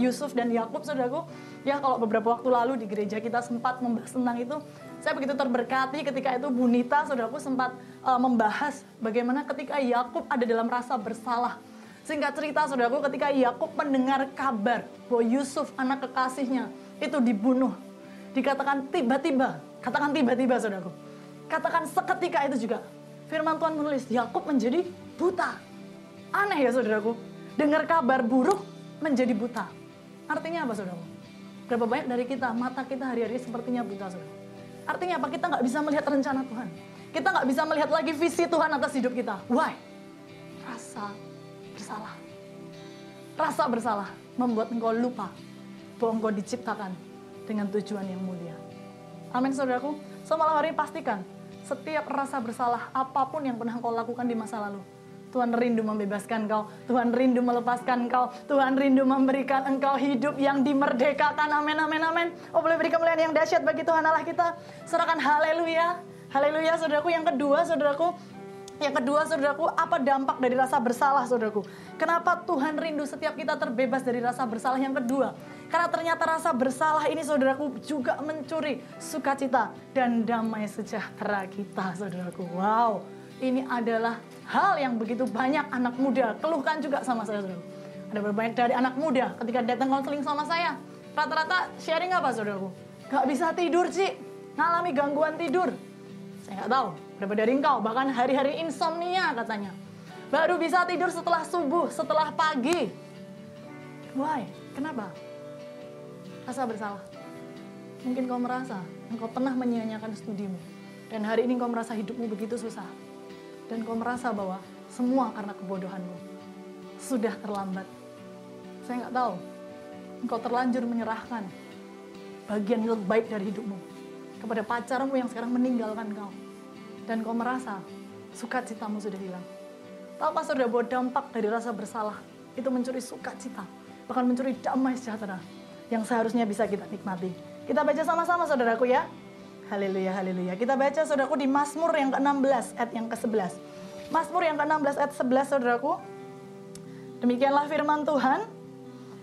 Yusuf dan Yakub saudaraku. Ya kalau beberapa waktu lalu di gereja kita sempat membahas tentang itu saya begitu terberkati ketika itu Bunita saudaraku sempat uh, membahas bagaimana ketika Yakub ada dalam rasa bersalah. Singkat cerita saudaraku ketika Yakub mendengar kabar bahwa Yusuf anak kekasihnya itu dibunuh dikatakan tiba-tiba katakan tiba-tiba saudaraku katakan seketika itu juga firman Tuhan menulis Yakub menjadi buta. Aneh ya saudaraku. Dengar kabar buruk menjadi buta. Artinya apa saudara? Berapa banyak dari kita, mata kita hari-hari sepertinya buta saudara. Artinya apa? Kita nggak bisa melihat rencana Tuhan. Kita nggak bisa melihat lagi visi Tuhan atas hidup kita. Why? Rasa bersalah. Rasa bersalah membuat engkau lupa bahwa engkau diciptakan dengan tujuan yang mulia. Amin saudaraku. So malam hari pastikan setiap rasa bersalah apa pun yang pernah engkau lakukan di masa lalu, Tuhan rindu membebaskan engkau. Tuhan rindu melepaskan engkau. Tuhan rindu memberikan engkau hidup yang dimerdekakan. Amin, amin, amin. Oh boleh beri kemuliaan yang dahsyat bagi Tuhan Allah kita. Serahkan haleluya. Haleluya saudaraku. Yang kedua saudaraku. Yang kedua saudaraku, apa dampak dari rasa bersalah saudaraku? Kenapa Tuhan rindu setiap kita terbebas dari rasa bersalah? Yang kedua, Karena ternyata rasa bersalah ini saudaraku juga mencuri sukacita dan damai sejahtera kita saudaraku. Wow, ini adalah hal yang begitu banyak anak muda keluhkan juga sama saya saudaraku. Ada berbanyak dari anak muda ketika datang konseling sama saya. Rata-rata sharing apa saudaraku? Gak bisa tidur Ci, ngalami gangguan tidur. Saya nggak tahu, berapa dari engkau, bahkan hari-hari insomnia katanya. Baru bisa tidur setelah subuh, setelah pagi. Why? Kenapa? Rasa bersalah. Mungkin kau merasa engkau pernah menyia-nyiakan studimu. Dan hari ini kau merasa hidupmu begitu susah. Dan kau merasa bahwa semua karena kebodohanmu. Sudah terlambat. Saya nggak tahu. Engkau terlanjur menyerahkan bagian yang terbaik dari hidupmu kepada pacarmu yang sekarang meninggalkan kau. Dan kau merasa sukacitamu sudah hilang. Tahukah saudara bahwa dampak dari rasa bersalah itu mencuri sukacita, bahkan mencuri damai sejahtera yang seharusnya bisa kita nikmati. Kita baca sama-sama saudaraku ya. Haleluya, haleluya. Kita baca saudaraku di Mazmur yang ke-16 ayat yang ke-11. Mazmur yang ke-16 ayat 11 saudaraku. Demikianlah firman Tuhan.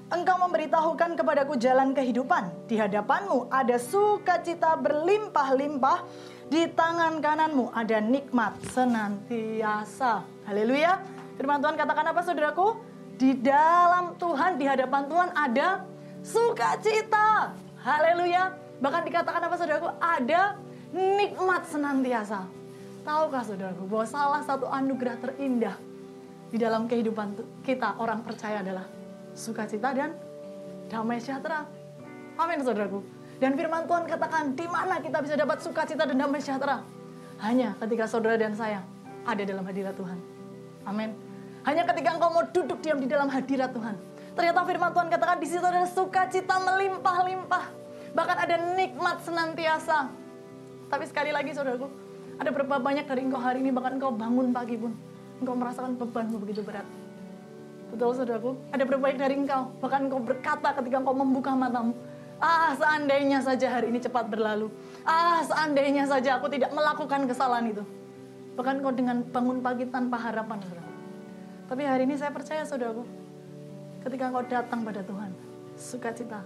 Engkau memberitahukan kepadaku jalan kehidupan. Di hadapanmu ada sukacita berlimpah-limpah. Di tangan kananmu ada nikmat senantiasa. Haleluya. Firman Tuhan katakan apa saudaraku? Di dalam Tuhan, di hadapan Tuhan ada sukacita. Haleluya. Bahkan dikatakan apa saudaraku? Ada nikmat senantiasa. Tahukah saudaraku bahwa salah satu anugerah terindah di dalam kehidupan kita orang percaya adalah sukacita dan damai sejahtera. Amin saudaraku. Dan firman Tuhan katakan di mana kita bisa dapat sukacita dan damai sejahtera? Hanya ketika saudara dan saya ada dalam hadirat Tuhan. Amin. Hanya ketika engkau mau duduk diam di dalam hadirat Tuhan. Ternyata firman Tuhan katakan di situ ada sukacita melimpah-limpah. Bahkan ada nikmat senantiasa. Tapi sekali lagi saudaraku, ada berapa banyak dari engkau hari ini bahkan engkau bangun pagi pun engkau merasakan bebanmu begitu berat. Betul saudaraku, ada berapa banyak dari engkau bahkan engkau berkata ketika engkau membuka matamu, ah seandainya saja hari ini cepat berlalu. Ah seandainya saja aku tidak melakukan kesalahan itu. Bahkan engkau dengan bangun pagi tanpa harapan saudaraku. Tapi hari ini saya percaya saudaraku, ketika engkau datang pada Tuhan, sukacita,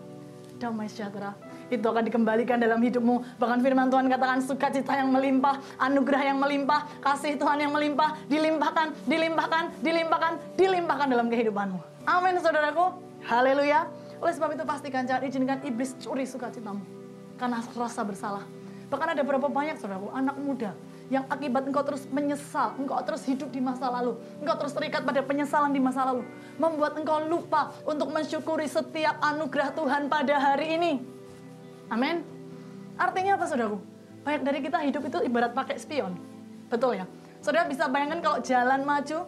damai sejahtera, itu akan dikembalikan dalam hidupmu. Bahkan firman Tuhan katakan sukacita yang melimpah, anugerah yang melimpah, kasih Tuhan yang melimpah, dilimpahkan, dilimpahkan, dilimpahkan, dilimpahkan dalam kehidupanmu. Amin saudaraku. Haleluya. Oleh sebab itu pastikan jangan izinkan iblis curi sukacitamu. Karena rasa bersalah. Bahkan ada berapa banyak saudaraku, anak muda yang akibat engkau terus menyesal, engkau terus hidup di masa lalu, engkau terus terikat pada penyesalan di masa lalu, membuat engkau lupa untuk mensyukuri setiap anugerah Tuhan pada hari ini. Amin. Artinya apa saudaraku? Banyak dari kita hidup itu ibarat pakai spion. Betul ya? Saudara bisa bayangkan kalau jalan maju,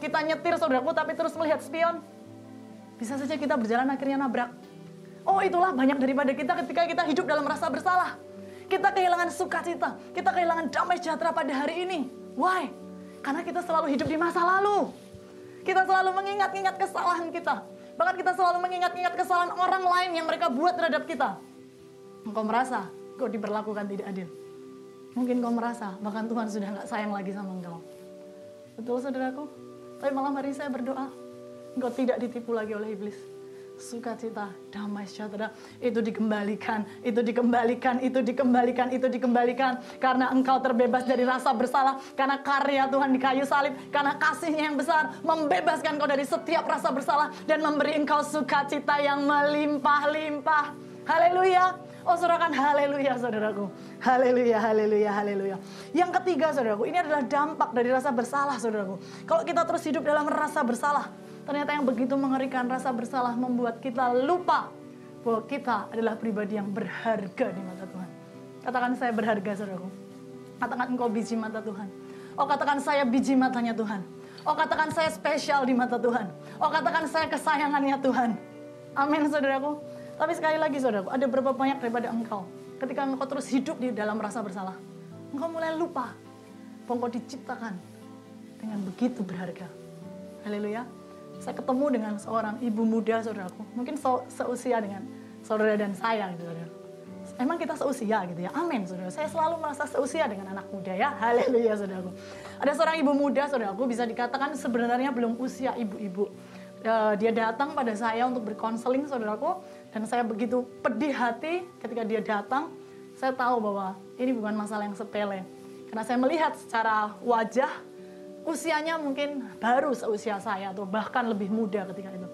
kita nyetir saudaraku tapi terus melihat spion. Bisa saja kita berjalan akhirnya nabrak. Oh itulah banyak daripada kita ketika kita hidup dalam rasa bersalah. Kita kehilangan sukacita, kita kehilangan damai sejahtera pada hari ini. Why? Karena kita selalu hidup di masa lalu. Kita selalu mengingat-ingat kesalahan kita. Bahkan kita selalu mengingat-ingat kesalahan orang lain yang mereka buat terhadap kita. Engkau merasa kau diperlakukan tidak adil. Mungkin kau merasa bahkan Tuhan sudah nggak sayang lagi sama engkau. Betul saudaraku? Tapi malam hari saya berdoa. Engkau tidak ditipu lagi oleh iblis. Sukacita, damai sejahtera, itu dikembalikan, itu dikembalikan, itu dikembalikan, itu dikembalikan. Karena engkau terbebas dari rasa bersalah, karena karya Tuhan di kayu salib, karena kasihnya yang besar, membebaskan engkau dari setiap rasa bersalah, dan memberi engkau sukacita yang melimpah-limpah. Haleluya. Oh saudara haleluya saudaraku. Haleluya, haleluya, haleluya. Yang ketiga saudaraku, ini adalah dampak dari rasa bersalah saudaraku. Kalau kita terus hidup dalam rasa bersalah, ternyata yang begitu mengerikan rasa bersalah membuat kita lupa bahwa kita adalah pribadi yang berharga di mata Tuhan. Katakan saya berharga saudaraku. Katakan engkau biji mata Tuhan. Oh katakan saya biji matanya Tuhan. Oh katakan saya spesial di mata Tuhan. Oh katakan saya kesayangannya Tuhan. Amin saudaraku. Tapi sekali lagi saudaraku, ada berapa banyak daripada engkau. Ketika engkau terus hidup di dalam rasa bersalah. Engkau mulai lupa bahwa engkau diciptakan dengan begitu berharga. Haleluya. Saya ketemu dengan seorang ibu muda saudaraku. Mungkin se- seusia dengan saudara dan saya gitu saudara. Emang kita seusia gitu ya. Amin saudara. Saya selalu merasa seusia dengan anak muda ya. Haleluya saudaraku. Ada seorang ibu muda saudaraku bisa dikatakan sebenarnya belum usia ibu-ibu. Eh, dia datang pada saya untuk berkonseling saudaraku Dan saya begitu pedih hati ketika dia datang. Saya tahu bahwa ini bukan masalah yang sepele. Karena saya melihat secara wajah, usianya mungkin baru seusia saya atau bahkan lebih muda ketika itu.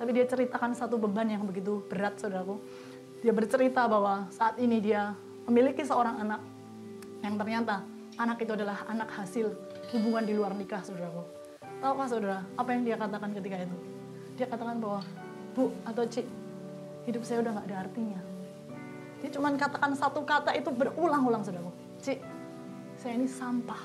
Tapi dia ceritakan satu beban yang begitu berat, saudaraku. Dia bercerita bahwa saat ini dia memiliki seorang anak yang ternyata anak itu adalah anak hasil hubungan di luar nikah, saudaraku. Tahukah saudara, apa yang dia katakan ketika itu? Dia katakan bahwa, Bu atau Cik, hidup saya udah gak ada artinya. Dia cuma katakan satu kata itu berulang-ulang, saudaraku. Cik, saya ini sampah.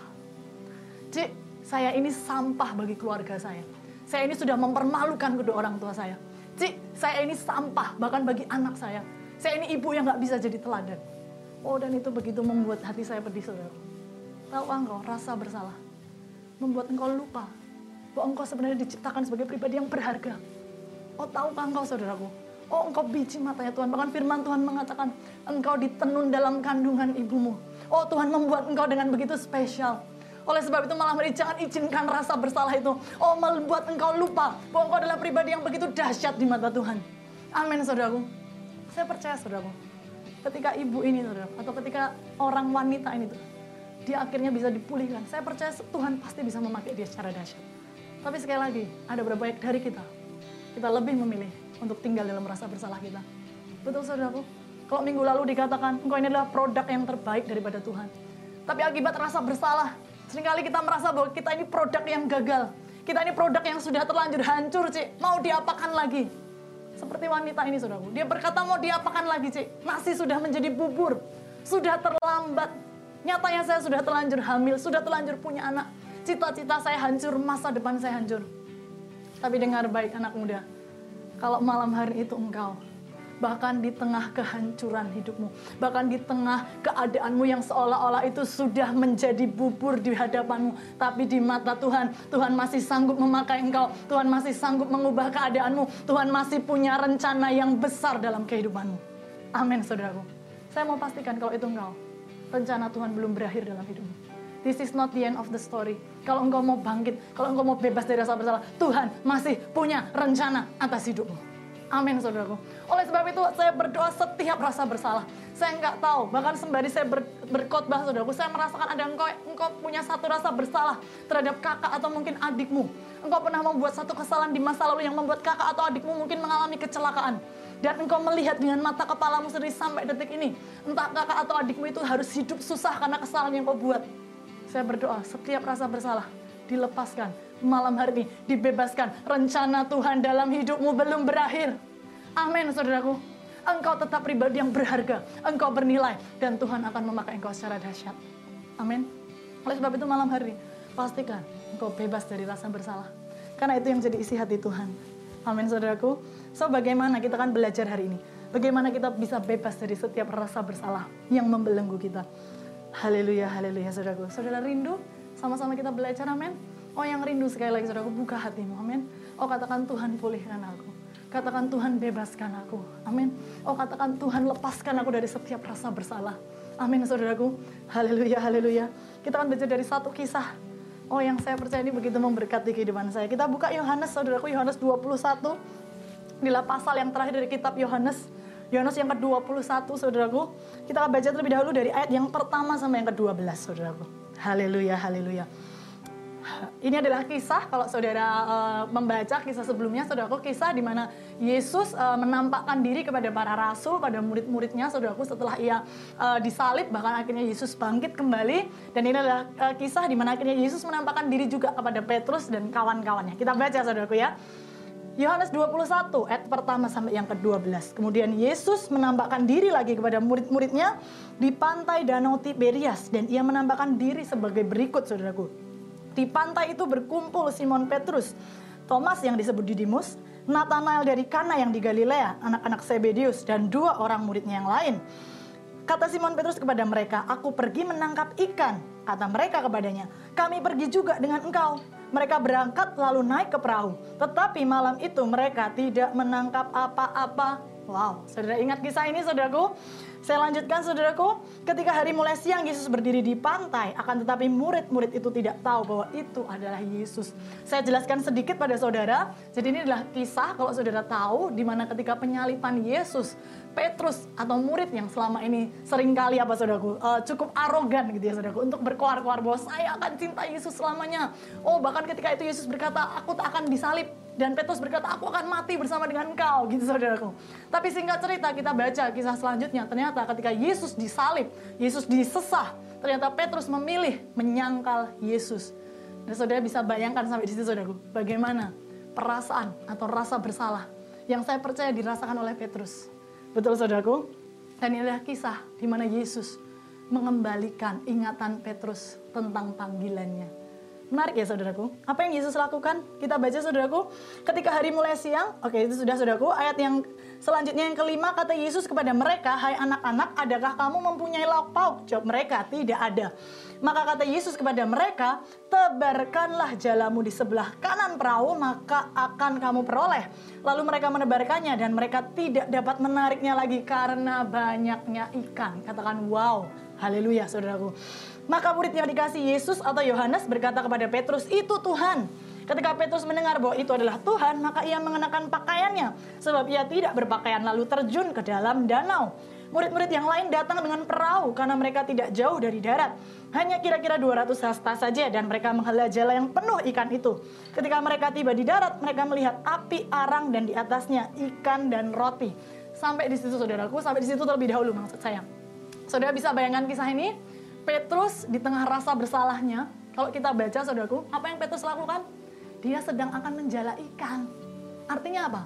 Cik, saya ini sampah bagi keluarga saya. Saya ini sudah mempermalukan kedua orang tua saya. Cik, saya ini sampah bahkan bagi anak saya. Saya ini ibu yang gak bisa jadi teladan. Oh dan itu begitu membuat hati saya pedih saudara. Tahu engkau rasa bersalah. Membuat engkau lupa bahwa engkau sebenarnya diciptakan sebagai pribadi yang berharga. Oh tahukah engkau saudaraku? Oh engkau biji matanya Tuhan. Bahkan firman Tuhan mengatakan engkau ditenun dalam kandungan ibumu. Oh Tuhan membuat engkau dengan begitu spesial. Oleh sebab itu malam hari jangan izinkan rasa bersalah itu. Oh membuat engkau lupa bahwa engkau adalah pribadi yang begitu dahsyat di mata Tuhan. Amin saudaraku. Saya percaya saudaraku. Ketika ibu ini saudara, atau ketika orang wanita ini tuh, dia akhirnya bisa dipulihkan. Saya percaya Tuhan pasti bisa memakai dia secara dahsyat. Tapi sekali lagi, ada beberapa baik dari kita. Kita lebih memilih untuk tinggal dalam rasa bersalah kita. Betul saudaraku? Kalau minggu lalu dikatakan, engkau ini adalah produk yang terbaik daripada Tuhan. Tapi akibat rasa bersalah, sering kali kita merasa bahwa kita ini produk yang gagal. Kita ini produk yang sudah terlanjur hancur, Cik. Mau diapakan lagi? Seperti wanita ini, saudaraku. Dia berkata mau diapakan lagi, Cik? Nasi sudah menjadi bubur. Sudah terlambat. Nyatanya saya sudah terlanjur hamil, sudah terlanjur punya anak. Cita-cita saya hancur, masa depan saya hancur. Tapi dengar baik anak muda. Kalau malam hari itu engkau bahkan di tengah kehancuran hidupmu, bahkan di tengah keadaanmu yang seolah-olah itu sudah menjadi bubur di hadapanmu, tapi di mata Tuhan, Tuhan masih sanggup memakai engkau, Tuhan masih sanggup mengubah keadaanmu, Tuhan masih punya rencana yang besar dalam kehidupanmu. Amin, saudaraku. Saya mau pastikan kalau itu engkau, rencana Tuhan belum berakhir dalam hidupmu. This is not the end of the story. Kalau engkau mau bangkit, kalau engkau mau bebas dari rasa bersalah, Tuhan masih punya rencana atas hidupmu. Amin saudaraku. Oleh sebab itu saya berdoa setiap rasa bersalah. Saya nggak tahu, bahkan sembari saya ber, berkhotbah saudaraku, saya merasakan ada engkau, engkau punya satu rasa bersalah terhadap kakak atau mungkin adikmu. Engkau pernah membuat satu kesalahan di masa lalu yang membuat kakak atau adikmu mungkin mengalami kecelakaan. Dan engkau melihat dengan mata kepalamu sendiri sampai detik ini. Entah kakak atau adikmu itu harus hidup susah karena kesalahan yang kau buat. Saya berdoa setiap rasa bersalah dilepaskan malam hari ini dibebaskan. Rencana Tuhan dalam hidupmu belum berakhir. Amin, saudaraku. Engkau tetap pribadi yang berharga. Engkau bernilai. Dan Tuhan akan memakai engkau secara dahsyat. Amin. Oleh sebab itu malam hari ini, pastikan engkau bebas dari rasa bersalah. Karena itu yang jadi isi hati Tuhan. Amin, saudaraku. So, bagaimana kita akan belajar hari ini? Bagaimana kita bisa bebas dari setiap rasa bersalah yang membelenggu kita. Haleluya, haleluya, saudaraku. Saudara rindu? Sama-sama kita belajar, amin. Oh yang rindu sekali lagi saudaraku, buka hatimu, amin. Oh katakan Tuhan pulihkan aku. Katakan Tuhan bebaskan aku, amin. Oh katakan Tuhan lepaskan aku dari setiap rasa bersalah. Amin saudaraku. Haleluya, haleluya. Kita akan belajar dari satu kisah. Oh yang saya percaya ini begitu memberkati kehidupan saya. Kita buka Yohanes saudaraku, Yohanes 21. Inilah pasal yang terakhir dari kitab Yohanes. Yohanes yang ke-21 saudaraku. Kita akan baca terlebih dahulu dari ayat yang pertama sampai yang ke-12 saudaraku. Haleluya, haleluya. Ini adalah kisah kalau saudara uh, membaca kisah sebelumnya, saudaraku kisah di mana Yesus uh, menampakkan diri kepada para rasul, pada murid-muridnya, saudaraku setelah ia uh, disalib, bahkan akhirnya Yesus bangkit kembali. Dan ini adalah uh, kisah di mana akhirnya Yesus menampakkan diri juga kepada Petrus dan kawan-kawannya. Kita baca saudaraku ya. Yohanes 21 ayat pertama sampai yang ke-12. Kemudian Yesus menampakkan diri lagi kepada murid-muridnya di pantai Danau Tiberias dan ia menampakkan diri sebagai berikut saudaraku. Di pantai itu berkumpul Simon Petrus, Thomas yang disebut Didimus, Nathanael dari Kana yang di Galilea, anak-anak Zebedius dan dua orang muridnya yang lain. Kata Simon Petrus kepada mereka, "Aku pergi menangkap ikan." Kata mereka kepadanya, "Kami pergi juga dengan engkau." Mereka berangkat lalu naik ke perahu. Tetapi malam itu mereka tidak menangkap apa-apa. Wow, saudara ingat kisah ini saudaraku? Saya lanjutkan saudaraku, ketika hari mulai siang Yesus berdiri di pantai, akan tetapi murid-murid itu tidak tahu bahwa itu adalah Yesus. Saya jelaskan sedikit pada saudara, jadi ini adalah kisah kalau saudara tahu di mana ketika penyalipan Yesus, Petrus atau murid yang selama ini sering kali apa saudaraku, eh, cukup arogan gitu ya saudaraku, untuk berkoar-koar bahwa saya akan cinta Yesus selamanya. Oh bahkan ketika itu Yesus berkata, aku tak akan disalib, dan Petrus berkata, aku akan mati bersama dengan engkau, gitu saudaraku. Tapi singkat cerita kita baca kisah selanjutnya, ternyata ketika Yesus disalib, Yesus disesah, ternyata Petrus memilih menyangkal Yesus. Dan saudara bisa bayangkan sampai di situ saudaraku, bagaimana perasaan atau rasa bersalah yang saya percaya dirasakan oleh Petrus. Betul saudaraku? Dan ini adalah kisah di mana Yesus mengembalikan ingatan Petrus tentang panggilannya. Menarik ya saudaraku. Apa yang Yesus lakukan? Kita baca saudaraku. Ketika hari mulai siang, oke itu sudah saudaraku. Ayat yang selanjutnya yang kelima kata Yesus kepada mereka, Hai anak-anak, adakah kamu mempunyai lauk pauk? Jawab mereka, tidak ada. Maka kata Yesus kepada mereka, tebarkanlah jalamu di sebelah kanan perahu, maka akan kamu peroleh. Lalu mereka menebarkannya dan mereka tidak dapat menariknya lagi karena banyaknya ikan. Katakan wow, haleluya saudaraku. Maka murid yang dikasih Yesus atau Yohanes berkata kepada Petrus, itu Tuhan. Ketika Petrus mendengar bahwa itu adalah Tuhan, maka ia mengenakan pakaiannya. Sebab ia tidak berpakaian lalu terjun ke dalam danau. Murid-murid yang lain datang dengan perahu karena mereka tidak jauh dari darat. Hanya kira-kira 200 hasta saja dan mereka menghela jala yang penuh ikan itu. Ketika mereka tiba di darat, mereka melihat api arang dan di atasnya ikan dan roti. Sampai di situ saudaraku, sampai di situ terlebih dahulu maksud saya. Saudara bisa bayangkan kisah ini? Petrus di tengah rasa bersalahnya, kalau kita baca saudaraku, apa yang Petrus lakukan? Dia sedang akan menjala ikan. Artinya apa?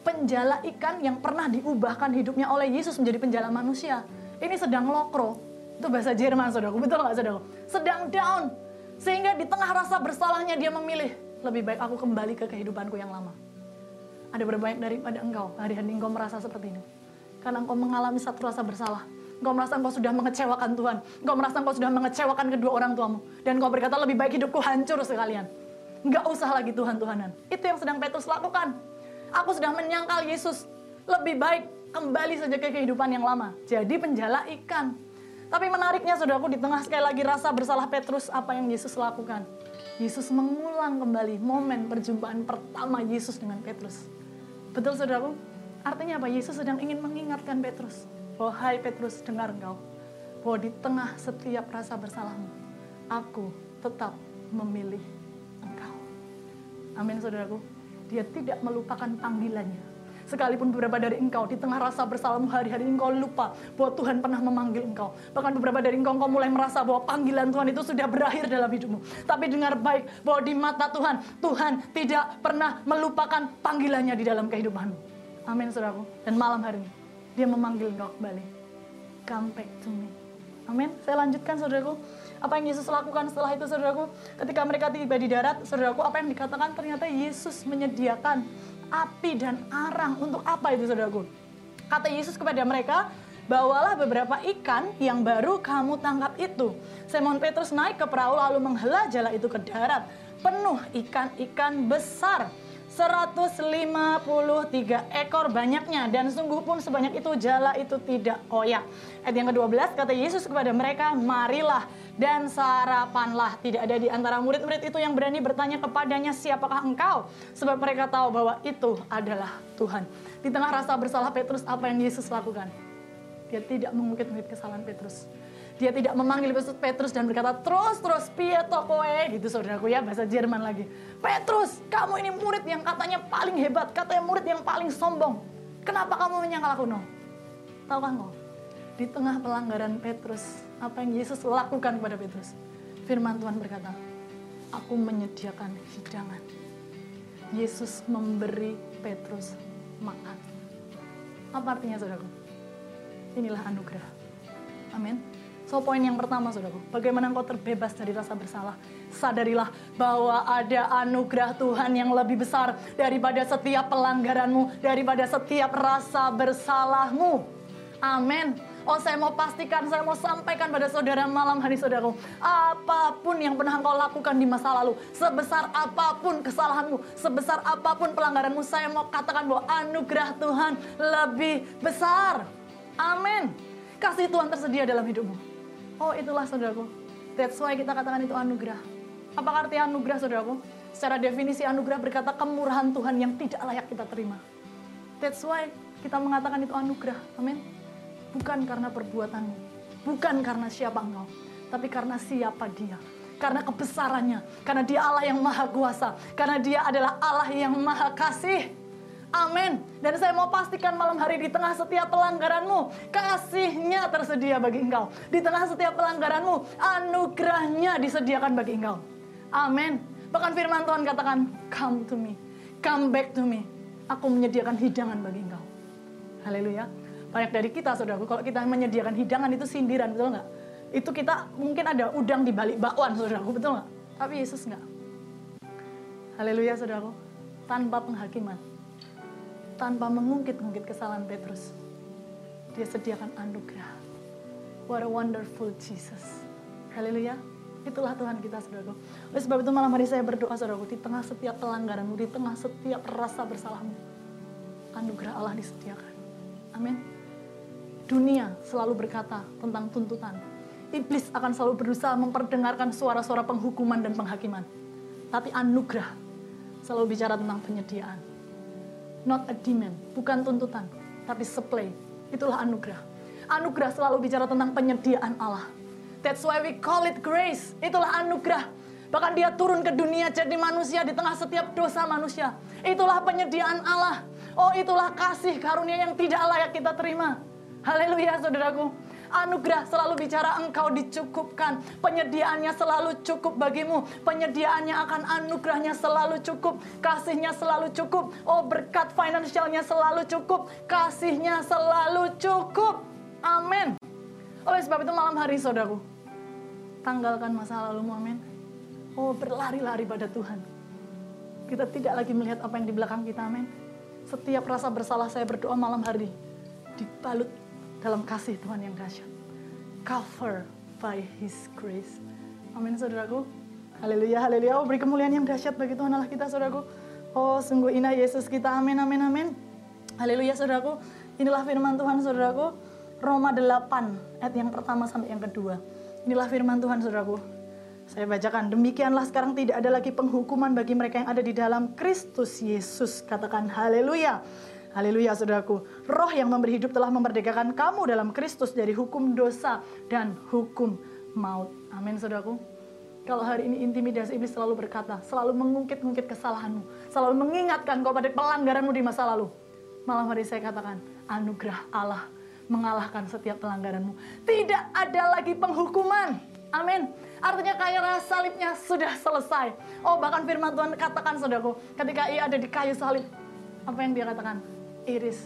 Penjala ikan yang pernah diubahkan hidupnya oleh Yesus menjadi penjala manusia. Ini sedang lokro. Itu bahasa Jerman saudaraku, betul nggak saudaraku? Sedang down. Sehingga di tengah rasa bersalahnya dia memilih, lebih baik aku kembali ke kehidupanku yang lama. Ada berapa banyak daripada engkau, hari-hari engkau merasa seperti ini. Karena engkau mengalami satu rasa bersalah, Engkau merasa engkau sudah mengecewakan Tuhan. Engkau merasa engkau sudah mengecewakan kedua orang tuamu. Dan engkau berkata lebih baik hidupku hancur sekalian. Enggak usah lagi Tuhan-Tuhanan. Itu yang sedang Petrus lakukan. Aku sudah menyangkal Yesus. Lebih baik kembali saja ke kehidupan yang lama. Jadi penjala ikan. Tapi menariknya saudaraku di tengah sekali lagi rasa bersalah Petrus apa yang Yesus lakukan. Yesus mengulang kembali momen perjumpaan pertama Yesus dengan Petrus. Betul saudaraku? Artinya apa? Yesus sedang ingin mengingatkan Petrus Wahai Petrus, dengar engkau, bahwa di tengah setiap rasa bersalahmu, aku tetap memilih engkau. Amin saudaraku. Dia tidak melupakan panggilannya. Sekalipun beberapa dari engkau di tengah rasa bersalahmu hari-hari engkau lupa bahwa Tuhan pernah memanggil engkau. Bahkan beberapa dari engkau engkau mulai merasa bahwa panggilan Tuhan itu sudah berakhir dalam hidupmu. Tapi dengar baik bahwa di mata Tuhan, Tuhan tidak pernah melupakan panggilannya di dalam kehidupanmu. Amin saudaraku. Dan malam hari ini dia memanggil engkau kembali. Come back to me. Amin. Saya lanjutkan saudaraku. Apa yang Yesus lakukan setelah itu saudaraku? Ketika mereka tiba di darat, saudaraku, apa yang dikatakan? Ternyata Yesus menyediakan api dan arang. Untuk apa itu saudaraku? Kata Yesus kepada mereka, bawalah beberapa ikan yang baru kamu tangkap itu. Simon Petrus naik ke perahu lalu menghela jala itu ke darat. Penuh ikan-ikan besar. 153 ekor banyaknya dan sungguh pun sebanyak itu jala itu tidak koyak. Ayat yang ke-12 kata Yesus kepada mereka, "Marilah dan sarapanlah." Tidak ada di antara murid-murid itu yang berani bertanya kepadanya, "Siapakah engkau?" Sebab mereka tahu bahwa itu adalah Tuhan. Di tengah rasa bersalah Petrus, apa yang Yesus lakukan? Dia tidak mengungkit-ungkit kesalahan Petrus. Dia tidak memanggil Petrus dan berkata, terus, terus, pieto koe, gitu saudaraku ya, bahasa Jerman lagi. Petrus, kamu ini murid yang katanya paling hebat, katanya murid yang paling sombong. Kenapa kamu menyangkal aku, no? Tahu kan kau? Di tengah pelanggaran Petrus, apa yang Yesus lakukan kepada Petrus? Firman Tuhan berkata, aku menyediakan hidangan. Yesus memberi Petrus makan. Apa artinya saudaraku? Inilah anugerah. Amin. So poin yang pertama saudaraku, bagaimana engkau terbebas dari rasa bersalah? Sadarilah bahwa ada anugerah Tuhan yang lebih besar daripada setiap pelanggaranmu, daripada setiap rasa bersalahmu. Amin. Oh saya mau pastikan, saya mau sampaikan pada saudara malam hari saudaraku. Apa pun yang pernah engkau lakukan di masa lalu. Sebesar apa pun kesalahanmu. Sebesar apa pun pelanggaranmu. Saya mau katakan bahwa anugerah Tuhan lebih besar. Amin. Kasih Tuhan tersedia dalam hidupmu. Oh itulah saudaraku. That's why kita katakan itu anugerah. Apa arti anugerah saudaraku? Secara definisi anugerah berkata kemurahan Tuhan yang tidak layak kita terima. That's why kita mengatakan itu anugerah. Amin. Bukan karena perbuatanmu. Bukan karena siapa engkau. Tapi karena siapa dia. Karena kebesarannya. Karena dia Allah yang maha kuasa. Karena dia adalah Allah yang maha kasih. Amin. Dan saya mau pastikan malam hari di tengah setiap pelanggaranmu, kasihnya tersedia bagi engkau. Di tengah setiap pelanggaranmu, anugerahnya disediakan bagi engkau. Amin. Bahkan firman Tuhan katakan, come to me, come back to me. Aku menyediakan hidangan bagi engkau. Haleluya. Banyak dari kita, saudaraku, kalau kita menyediakan hidangan itu sindiran, betul nggak? Itu kita mungkin ada udang di balik bakwan, saudaraku, betul nggak? Tapi Yesus nggak. Haleluya, saudaraku. Tanpa penghakiman tanpa mengungkit-ungkit kesalahan Petrus. Dia sediakan anugerah. What a wonderful Jesus. Haleluya. Itulah Tuhan kita, saudaraku. Oleh sebab itu malam hari saya berdoa, saudaraku, di tengah setiap pelanggaranmu, di tengah setiap rasa bersalahmu, anugerah Allah disediakan. Amin. Dunia selalu berkata tentang tuntutan. Iblis akan selalu berusaha memperdengarkan suara-suara penghukuman dan penghakiman. Tapi anugerah selalu bicara tentang penyediaan not a demand, bukan tuntutan, tapi supply. Itulah anugerah. Anugerah selalu bicara tentang penyediaan Allah. That's why we call it grace. Itulah anugerah. Bahkan dia turun ke dunia jadi manusia di tengah setiap dosa manusia. Itulah penyediaan Allah. Oh itulah kasih karunia yang tidak layak kita terima. Haleluya saudaraku. Anugerah selalu bicara engkau dicukupkan. Penyediaannya selalu cukup bagimu. Penyediaannya akan anugerahnya selalu cukup. Kasihnya selalu cukup. Oh berkat finansialnya selalu cukup. Kasihnya selalu cukup. Amin. Oleh sebab itu malam hari saudaraku. Tanggalkan masa lalumu amin. Oh berlari-lari pada Tuhan. Kita tidak lagi melihat apa yang di belakang kita amin. Setiap rasa bersalah saya berdoa malam hari dibalut dalam kasih Tuhan yang dahsyat. Cover by His grace. Amin saudaraku. Haleluya, haleluya. Oh beri kemuliaan yang dahsyat bagi Tuhan Allah kita saudaraku. Oh sungguh indah Yesus kita. Amin, amin, amin. Haleluya saudaraku. Inilah firman Tuhan saudaraku. Roma 8 ayat yang pertama sampai yang kedua. Inilah firman Tuhan saudaraku. Saya bacakan, demikianlah sekarang tidak ada lagi penghukuman bagi mereka yang ada di dalam Kristus Yesus. Katakan haleluya. Haleluya saudaraku. Roh yang memberi hidup telah memerdekakan kamu dalam Kristus dari hukum dosa dan hukum maut. Amin saudaraku. Kalau hari ini intimidasi iblis selalu berkata, selalu mengungkit-ungkit kesalahanmu, selalu mengingatkan kau pada pelanggaranmu di masa lalu. Malam hari saya katakan, anugerah Allah mengalahkan setiap pelanggaranmu. Tidak ada lagi penghukuman. Amin. Artinya kayu salibnya sudah selesai. Oh bahkan firman Tuhan katakan saudaraku, ketika ia ada di kayu salib, apa yang dia katakan? It is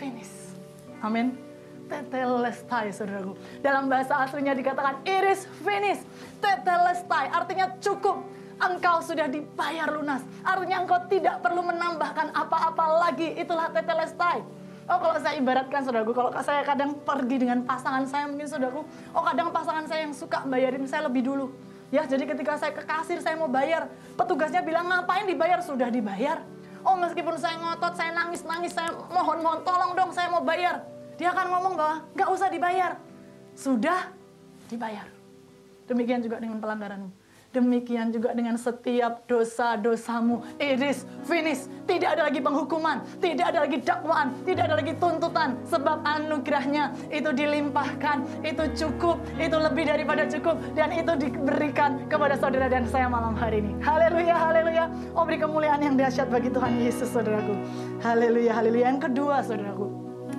finished. Amin. Tetelestai, saudaraku. Dalam bahasa aslinya dikatakan it is finished. Tetelestai, artinya cukup. Engkau sudah dibayar lunas. Artinya engkau tidak perlu menambahkan apa-apa lagi. Itulah tetelestai. Oh kalau saya ibaratkan saudaraku, kalau saya kadang pergi dengan pasangan saya mungkin saudaraku, oh kadang pasangan saya yang suka bayarin saya lebih dulu. Ya jadi ketika saya ke kasir saya mau bayar, petugasnya bilang ngapain dibayar? Sudah dibayar. Oh meskipun saya ngotot, saya nangis-nangis, saya mohon-mohon tolong dong saya mau bayar. Dia akan ngomong bahwa nggak usah dibayar. Sudah dibayar. Demikian juga dengan pelanggaranmu. Demikian juga dengan setiap dosa-dosamu. It is finished. Tidak ada lagi penghukuman. Tidak ada lagi dakwaan. Tidak ada lagi tuntutan. Sebab anugerahnya itu dilimpahkan. Itu cukup. Itu lebih daripada cukup. Dan itu diberikan kepada saudara dan saya malam hari ini. Haleluya, haleluya. Oh beri kemuliaan yang dahsyat bagi Tuhan Yesus saudaraku. Haleluya, haleluya. Yang kedua saudaraku.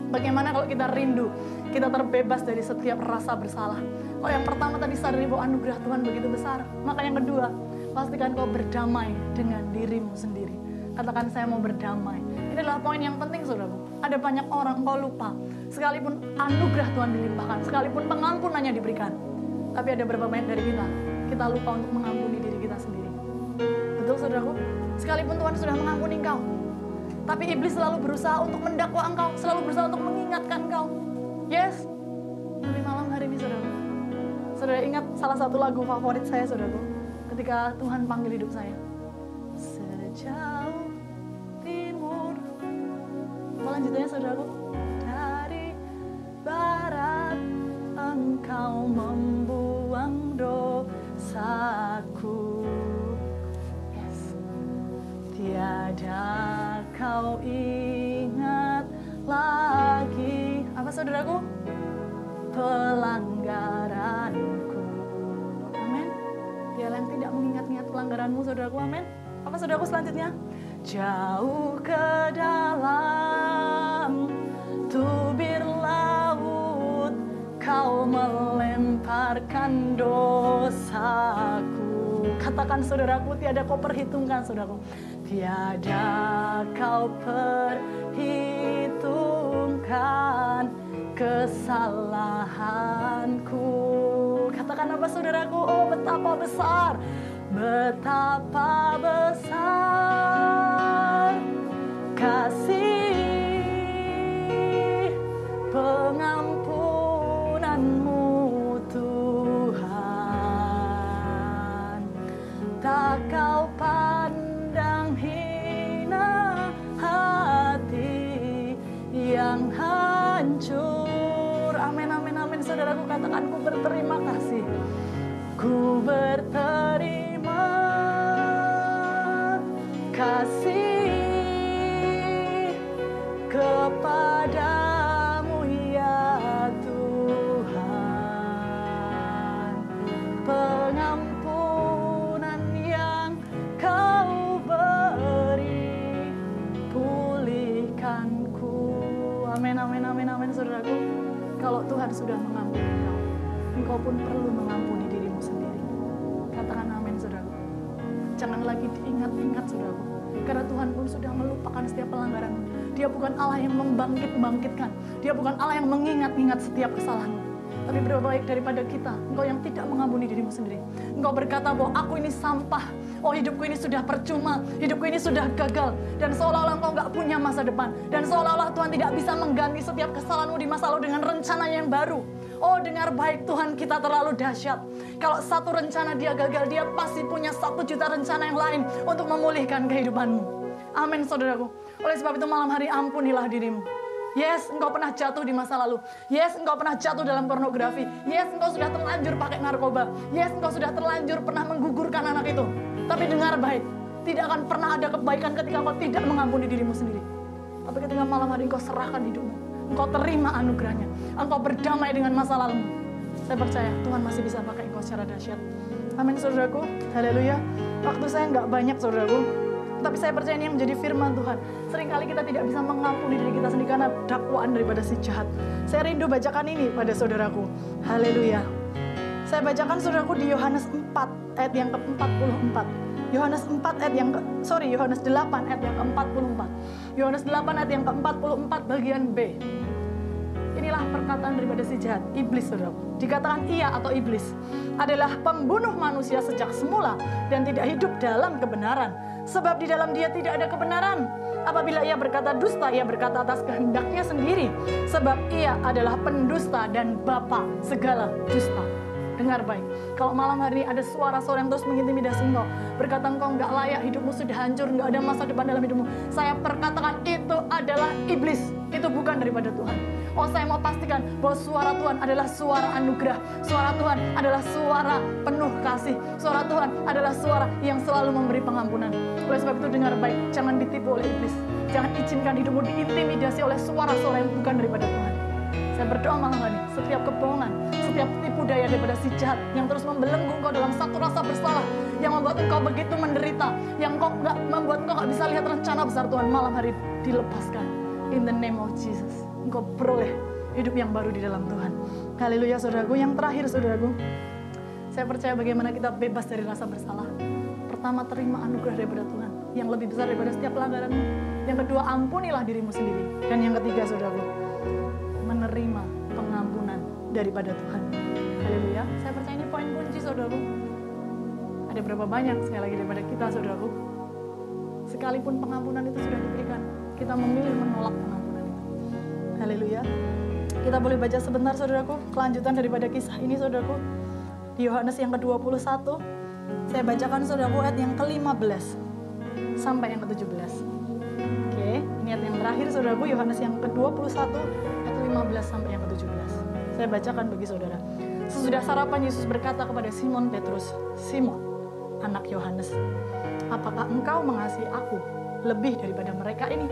Bagaimana kalau kita rindu, kita terbebas dari setiap rasa bersalah. Oh yang pertama tadi sadari bahwa anugerah Tuhan begitu besar. Maka yang kedua, pastikan kau berdamai dengan dirimu sendiri. Katakan saya mau berdamai. Ini adalah poin yang penting saudaraku. Ada banyak orang kau lupa. Sekalipun anugerah Tuhan dilimpahkan, sekalipun pengampunannya diberikan. Tapi ada beberapa banyak dari kita, kita lupa untuk mengampuni diri kita sendiri. Betul saudaraku? Sekalipun Tuhan sudah mengampuni engkau, tapi iblis selalu berusaha untuk mendakwa engkau, selalu berusaha untuk mengingatkan engkau. Yes. Tapi saudara ingat salah satu lagu favorit saya saudaraku ketika Tuhan panggil hidup saya. Sejauh timur. Lanjutannya saudaraku dari barat engkau membuang dosaku. Yes. tiada kau ingat lagi. Apa saudaraku? pelanggaranku. Amin. Biarlah yang tidak mengingat-ingat pelanggaranmu, saudaraku. Amin. Apa saudaraku selanjutnya? Jauh ke dalam tubir laut kau melemparkan dosaku. Katakan saudaraku, tiada kau perhitungkan saudaraku. Tiada kau perhitungkan kesalahanku. Katakan apa saudaraku? Oh betapa besar, betapa besar kasih pengampunanmu Tuhan. Tak kau pandang hina hati yang hancur. Saudaraku katakan ku berterima kasih. Ku berterima kasih kepadamu Kalau Tuhan sudah mengampuni engkau, engkau pun perlu mengampuni dirimu sendiri. Katakan amin, saudaraku. Jangan lagi diingat-ingat, saudaraku. Karena Tuhan pun sudah melupakan setiap pelanggaran. Dia bukan Allah yang membangkit-bangkitkan. Dia bukan Allah yang mengingat-ingat setiap kesalahanmu. Tapi berapa baik daripada kita, engkau yang tidak mengampuni dirimu sendiri. Engkau berkata bahwa aku ini sampah. Oh hidupku ini sudah percuma, hidupku ini sudah gagal. Dan seolah-olah engkau nggak punya masa depan. Dan seolah-olah Tuhan tidak bisa mengganti setiap kesalahanmu di masa lalu dengan rencana yang baru. Oh dengar baik Tuhan kita terlalu dahsyat. Kalau satu rencana dia gagal, dia pasti punya satu juta rencana yang lain untuk memulihkan kehidupanmu. Amin saudaraku. Oleh sebab itu malam hari ampunilah dirimu. Yes, engkau pernah jatuh di masa lalu. Yes, engkau pernah jatuh dalam pornografi. Yes, engkau sudah terlanjur pakai narkoba. Yes, engkau sudah terlanjur pernah menggugurkan anak itu. Tapi dengar baik, tidak akan pernah ada kebaikan ketika engkau tidak mengampuni dirimu sendiri. Tapi ketika malam hari engkau serahkan hidupmu, engkau terima anugerahnya, engkau berdamai dengan masa lalumu. Saya percaya Tuhan masih bisa pakai engkau secara dahsyat. Amin saudaraku, haleluya. Waktu saya nggak banyak saudaraku, tapi saya percaya ini yang menjadi firman Tuhan. Seringkali kita tidak bisa mengampuni diri kita sendiri karena dakwaan daripada si jahat. Saya rindu bacakan ini pada saudaraku. Haleluya. Saya bacakan saudaraku di Yohanes 4 ayat yang ke-44. Yohanes 4 ayat yang ke, sorry Yohanes 8 ayat yang ke-44. Yohanes 8 ayat yang ke-44 bagian B. Inilah perkataan daripada si jahat, iblis saudaraku. Dikatakan ia atau iblis adalah pembunuh manusia sejak semula dan tidak hidup dalam kebenaran. Sebab di dalam dia tidak ada kebenaran. Apabila ia berkata dusta, ia berkata atas kehendaknya sendiri. Sebab ia adalah pendusta dan bapa segala dusta. Dengar baik, kalau malam hari ada suara-suara yang terus mengintimidasi engkau, berkata engkau nggak layak, hidupmu sudah hancur, nggak ada masa depan dalam hidupmu. Saya perkatakan itu adalah iblis, itu bukan daripada Tuhan. Oh saya mau pastikan bahwa suara Tuhan adalah suara anugerah. Suara Tuhan adalah suara penuh kasih. Suara Tuhan adalah suara yang selalu memberi pengampunan. Oleh sebab itu dengar baik, jangan ditipu oleh iblis. Jangan izinkan hidupmu diintimidasi oleh suara-suara yang bukan daripada Tuhan. Saya berdoa malam hari, setiap kebohongan, setiap tipu daya daripada si jahat yang terus membelenggu engkau dalam satu rasa bersalah, yang membuat engkau begitu menderita, yang kau nggak membuat engkau nggak bisa lihat rencana besar Tuhan malam hari dilepaskan. In the name of Jesus, engkau peroleh hidup yang baru di dalam Tuhan. Haleluya saudaraku. Yang terakhir saudaraku, saya percaya bagaimana kita bebas dari rasa bersalah. Pertama, terima anugerah daripada Tuhan yang lebih besar daripada setiap pelanggaranmu. Yang kedua, ampunilah dirimu sendiri. Dan yang ketiga, saudaraku, menerima pengampunan daripada Tuhan. Haleluya. Saya percaya ini poin kunci, saudaraku. Ada berapa banyak sekali lagi daripada kita, saudaraku. Sekalipun pengampunan itu sudah diberikan, kita memilih menolak pengampunan itu. Haleluya. Kita boleh baca sebentar, saudaraku, kelanjutan daripada kisah ini, saudaraku. Di Yohanes yang ke-21, saya bacakan saudaraku ayat yang ke-15 sampai yang ke-17. Oke, ini ayat yang terakhir saudaraku Yohanes yang ke-21 ayat 15 sampai yang ke-17. Saya bacakan bagi saudara. Sesudah sarapan Yesus berkata kepada Simon Petrus, "Simon, anak Yohanes, apakah engkau mengasihi aku lebih daripada mereka ini?"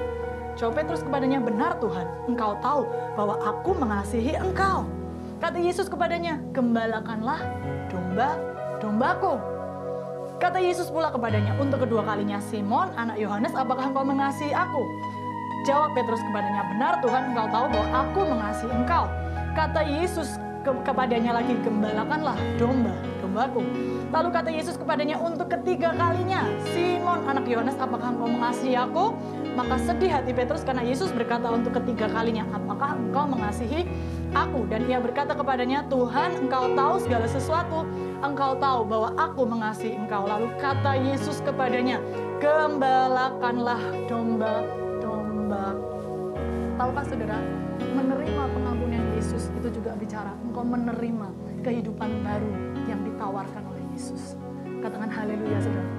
Jawab Petrus kepadanya, "Benar Tuhan, engkau tahu bahwa aku mengasihi engkau." Kata Yesus kepadanya, "Gembalakanlah domba-dombaku." Kata Yesus pula kepadanya, untuk kedua kalinya, Simon, anak Yohanes, apakah engkau mengasihi aku? Jawab Petrus kepadanya, benar Tuhan engkau tahu bahwa aku mengasihi engkau. Kata Yesus ke- kepadanya lagi, gembalakanlah domba, dombaku. Lalu kata Yesus kepadanya untuk ketiga kalinya, Simon anak Yohanes, apakah engkau mengasihi aku? Maka sedih hati Petrus karena Yesus berkata untuk ketiga kalinya, apakah engkau mengasihi aku? Dan ia berkata kepadanya, Tuhan engkau tahu segala sesuatu, engkau tahu bahwa aku mengasihi engkau. Lalu kata Yesus kepadanya, gembalakanlah domba-domba. Tahukah saudara, menerima pengampunan Yesus itu juga bicara engkau menerima kehidupan baru yang ditawarkan oleh Yesus. Katakan haleluya saudara.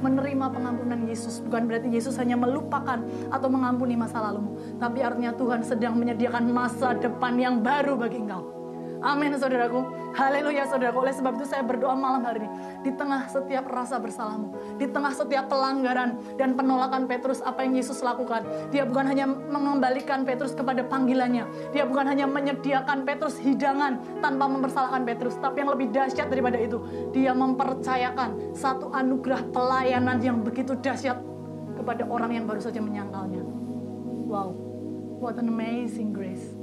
Menerima pengampunan Yesus bukan berarti Yesus hanya melupakan atau mengampuni masa lalumu. Tapi artinya Tuhan sedang menyediakan masa depan yang baru bagi engkau. Amin saudaraku. Haleluya saudaraku. Oleh sebab itu saya berdoa malam hari ini. Di tengah setiap rasa bersalahmu. Di tengah setiap pelanggaran dan penolakan Petrus apa yang Yesus lakukan. Dia bukan hanya mengembalikan Petrus kepada panggilannya. Dia bukan hanya menyediakan Petrus hidangan tanpa mempersalahkan Petrus. Tapi yang lebih dahsyat daripada itu. Dia mempercayakan satu anugerah pelayanan yang begitu dahsyat kepada orang yang baru saja menyangkalnya. Wow, what an amazing grace.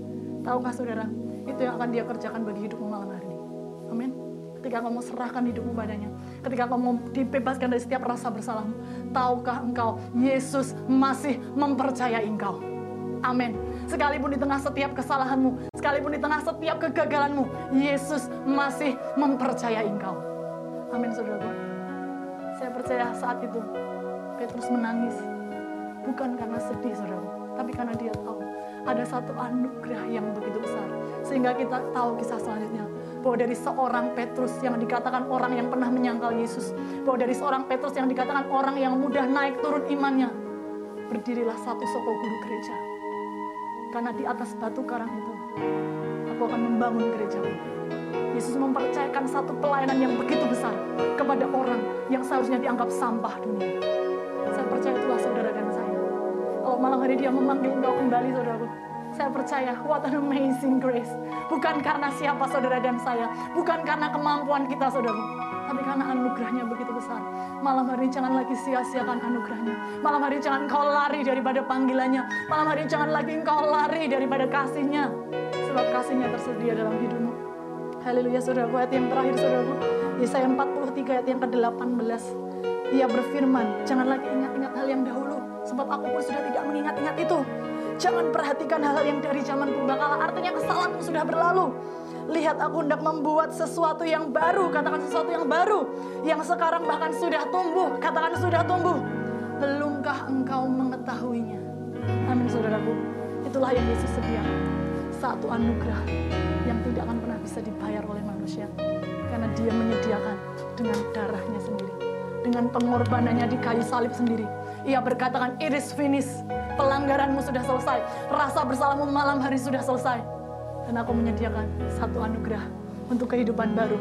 Tahukah saudara, itu yang akan dia kerjakan bagi hidupmu malam hari ini. Amin. Ketika kamu serahkan hidupmu padanya, ketika kamu dibebaskan dari setiap rasa bersalahmu, tahukah engkau Yesus masih mempercayai engkau. Amin. Sekalipun di tengah setiap kesalahanmu, sekalipun di tengah setiap kegagalanmu, Yesus masih mempercayai engkau. Amin, saudaraku. Saya percaya saat itu Petrus menangis. Bukan karena sedih, saudaraku, tapi karena dia tahu ada satu anugerah yang begitu besar. Sehingga kita tahu kisah selanjutnya. Bahwa dari seorang Petrus yang dikatakan orang yang pernah menyangkal Yesus. Bahwa dari seorang Petrus yang dikatakan orang yang mudah naik turun imannya. Berdirilah satu soko guru gereja. Karena di atas batu karang itu, aku akan membangun gerejaku. Yesus mempercayakan satu pelayanan yang begitu besar kepada orang yang seharusnya dianggap sampah dunia. Saya percaya itulah saudara dan saya. Kalau malam hari dia memanggil engkau kembali saudaraku. Saya percaya, what an amazing grace. Bukan karena siapa saudara dan saya. Bukan karena kemampuan kita saudara. Tapi karena anugerahnya begitu besar. Malam hari jangan lagi sia-siakan anugerahnya. Malam hari jangan kau lari daripada panggilannya. Malam hari jangan lagi engkau lari daripada kasihnya. Sebab kasihnya tersedia dalam hidupmu. Haleluya saudaraku, ayat yang terakhir saudaraku. Yesaya 43 ayat yang ke-18. Ia berfirman, jangan lagi ingat-ingat hal yang dahulu. Sebab aku pun sudah tidak mengingat-ingat itu. Jangan perhatikan hal-hal yang dari zaman purbakala. Artinya kesalahanmu sudah berlalu. Lihat aku hendak membuat sesuatu yang baru. Katakan sesuatu yang baru. Yang sekarang bahkan sudah tumbuh. Katakan sudah tumbuh. Belumkah engkau mengetahuinya? Amin saudaraku. Itulah yang Yesus sediakan. Satu anugerah yang tidak akan pernah bisa dibayar oleh manusia. Karena dia menyediakan dengan darahnya sendiri. Dengan pengorbanannya di kayu salib sendiri. Ia berkatakan, it is finished. Pelanggaranmu sudah selesai. Rasa bersalahmu malam hari sudah selesai. Dan aku menyediakan satu anugerah untuk kehidupan baru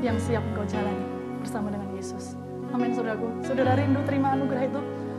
yang siap engkau jalani bersama dengan Yesus. Amin saudaraku. Saudara rindu terima anugerah itu.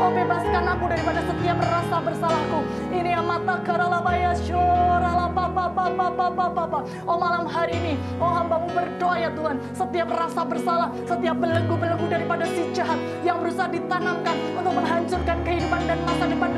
oh bebaskan aku daripada setiap rasa bersalahku. Ini yang mata karalabaya papa. Oh malam hari ini, oh hambamu berdoa ya Tuhan. Setiap rasa bersalah, setiap belenggu-belenggu daripada si jahat yang berusaha ditanamkan untuk menghancurkan kehidupan dan masa depan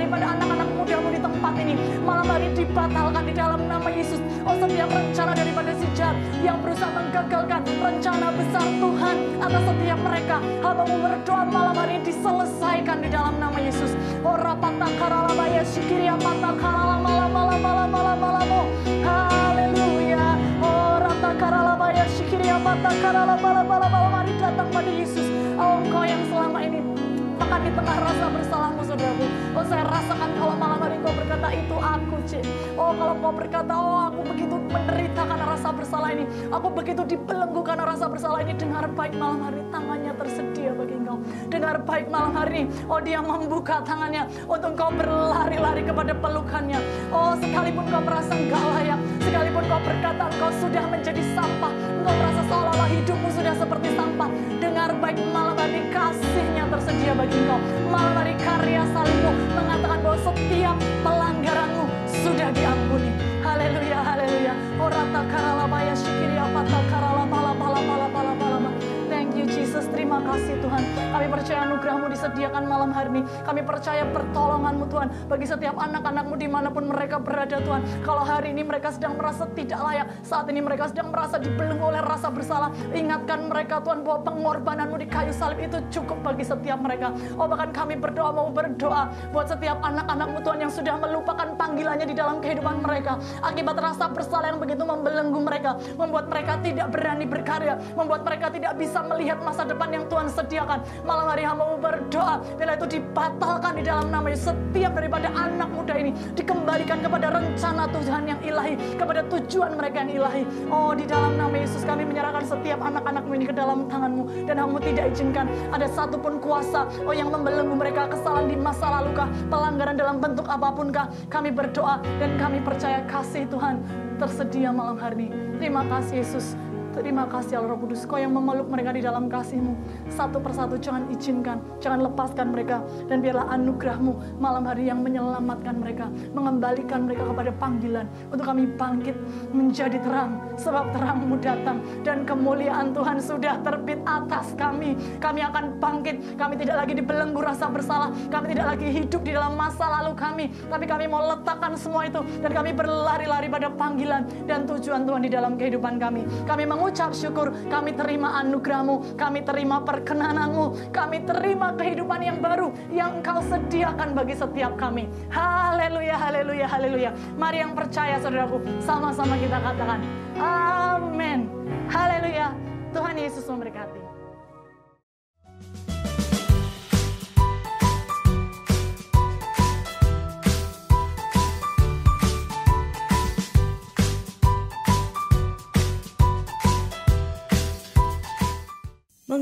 ini. Malam hari dibatalkan di dalam nama Yesus. Oh setiap rencana daripada si jahat yang berusaha menggagalkan rencana besar Tuhan atas setiap mereka. Hambamu berdoa malam hari ini diselesaikan di dalam nama Yesus. Oh rapata karalabaya sikiria pata karalama lama lama lama lama lama. Haleluya. Oh rata karalabaya sikiria pata karalama lama lama lama. Mari datang pada Yesus. Oh engkau yang selama ini akan tengah rasa bersalahmu saudaraku. Oh saya rasakan kalau malam hari kau berkata itu aku cik. Oh kalau kau berkata oh aku begitu menderita karena rasa bersalah ini. Aku begitu dibelenggu karena rasa bersalah ini. Dengar baik malam hari tangannya tersedia bagi engkau. Dengar baik malam hari. Oh dia membuka tangannya untuk engkau berlari-lari kepada pelukannya. Oh sekalipun kau merasa enggak layak. Sekalipun kau berkata engkau sudah menjadi sampah. Engkau merasa seolah-olah hidupmu sudah seperti sampah. Dengar baik malam hari kasihnya tersedia bagi engkau. Malam hari karya salibmu mengatakan bahwa setiap pelanggaranmu sudah diampuni. Haleluya, haleluya. Orata karalabaya syikiri apata karalabala bala bala bala bala Jesus, terima kasih Tuhan. Kami percaya anugerahmu disediakan malam hari ini. Kami percaya pertolonganmu Tuhan. Bagi setiap anak-anakmu di mana pun mereka berada Tuhan. Kalau hari ini mereka sedang merasa tidak layak. Saat ini mereka sedang merasa dibelenggu oleh rasa bersalah. Ingatkan mereka Tuhan bahwa pengorbananmu di kayu salib itu cukup bagi setiap mereka. Oh bahkan kami berdoa mau berdoa buat setiap anak-anakmu Tuhan yang sudah melupakan panggilannya di dalam kehidupan mereka. Akibat rasa bersalah yang begitu membelenggu mereka. Membuat mereka tidak berani berkarya. Membuat mereka tidak bisa melihat masa depan yang Tuhan sediakan. Malam hari hamba berdoa. Bila itu dibatalkan di dalam nama Yesus. Setiap daripada anak muda ini dikembalikan kepada rencana Tuhan yang ilahi. Kepada tujuan mereka yang ilahi. Oh di dalam nama Yesus kami menyerahkan setiap anak-anakmu ini ke dalam tanganmu. Dan kamu tidak izinkan ada satupun kuasa oh yang membelenggu mereka kesalahan di masa lalu kah. Pelanggaran dalam bentuk apa pun kah. Kami berdoa dan kami percaya kasih Tuhan tersedia malam hari ini. Terima kasih Yesus. Terima kasih Allah Roh Kudus, Kau yang memeluk mereka di dalam kasih-Mu. Satu persatu jangan izinkan, jangan lepaskan mereka. Dan biarlah anugerah-Mu malam hari yang menyelamatkan mereka. Mengembalikan mereka kepada panggilan. Untuk kami bangkit menjadi terang. Sebab terang-Mu datang. Dan kemuliaan Tuhan sudah terbit atas kami. Kami akan bangkit. Kami tidak lagi dibelenggu rasa bersalah. Kami tidak lagi hidup di dalam masa lalu kami. Tapi kami mau letakkan semua itu. Dan kami berlari-lari pada panggilan dan tujuan Tuhan di dalam kehidupan kami. Kami mengucap syukur, kami terima anugerahmu, kami terima perkenananmu, kami terima kehidupan yang baru yang engkau sediakan bagi setiap kami. Haleluya, haleluya, haleluya. Mari yang percaya saudaraku, sama-sama kita katakan, amin. Haleluya, Tuhan Yesus memberkati.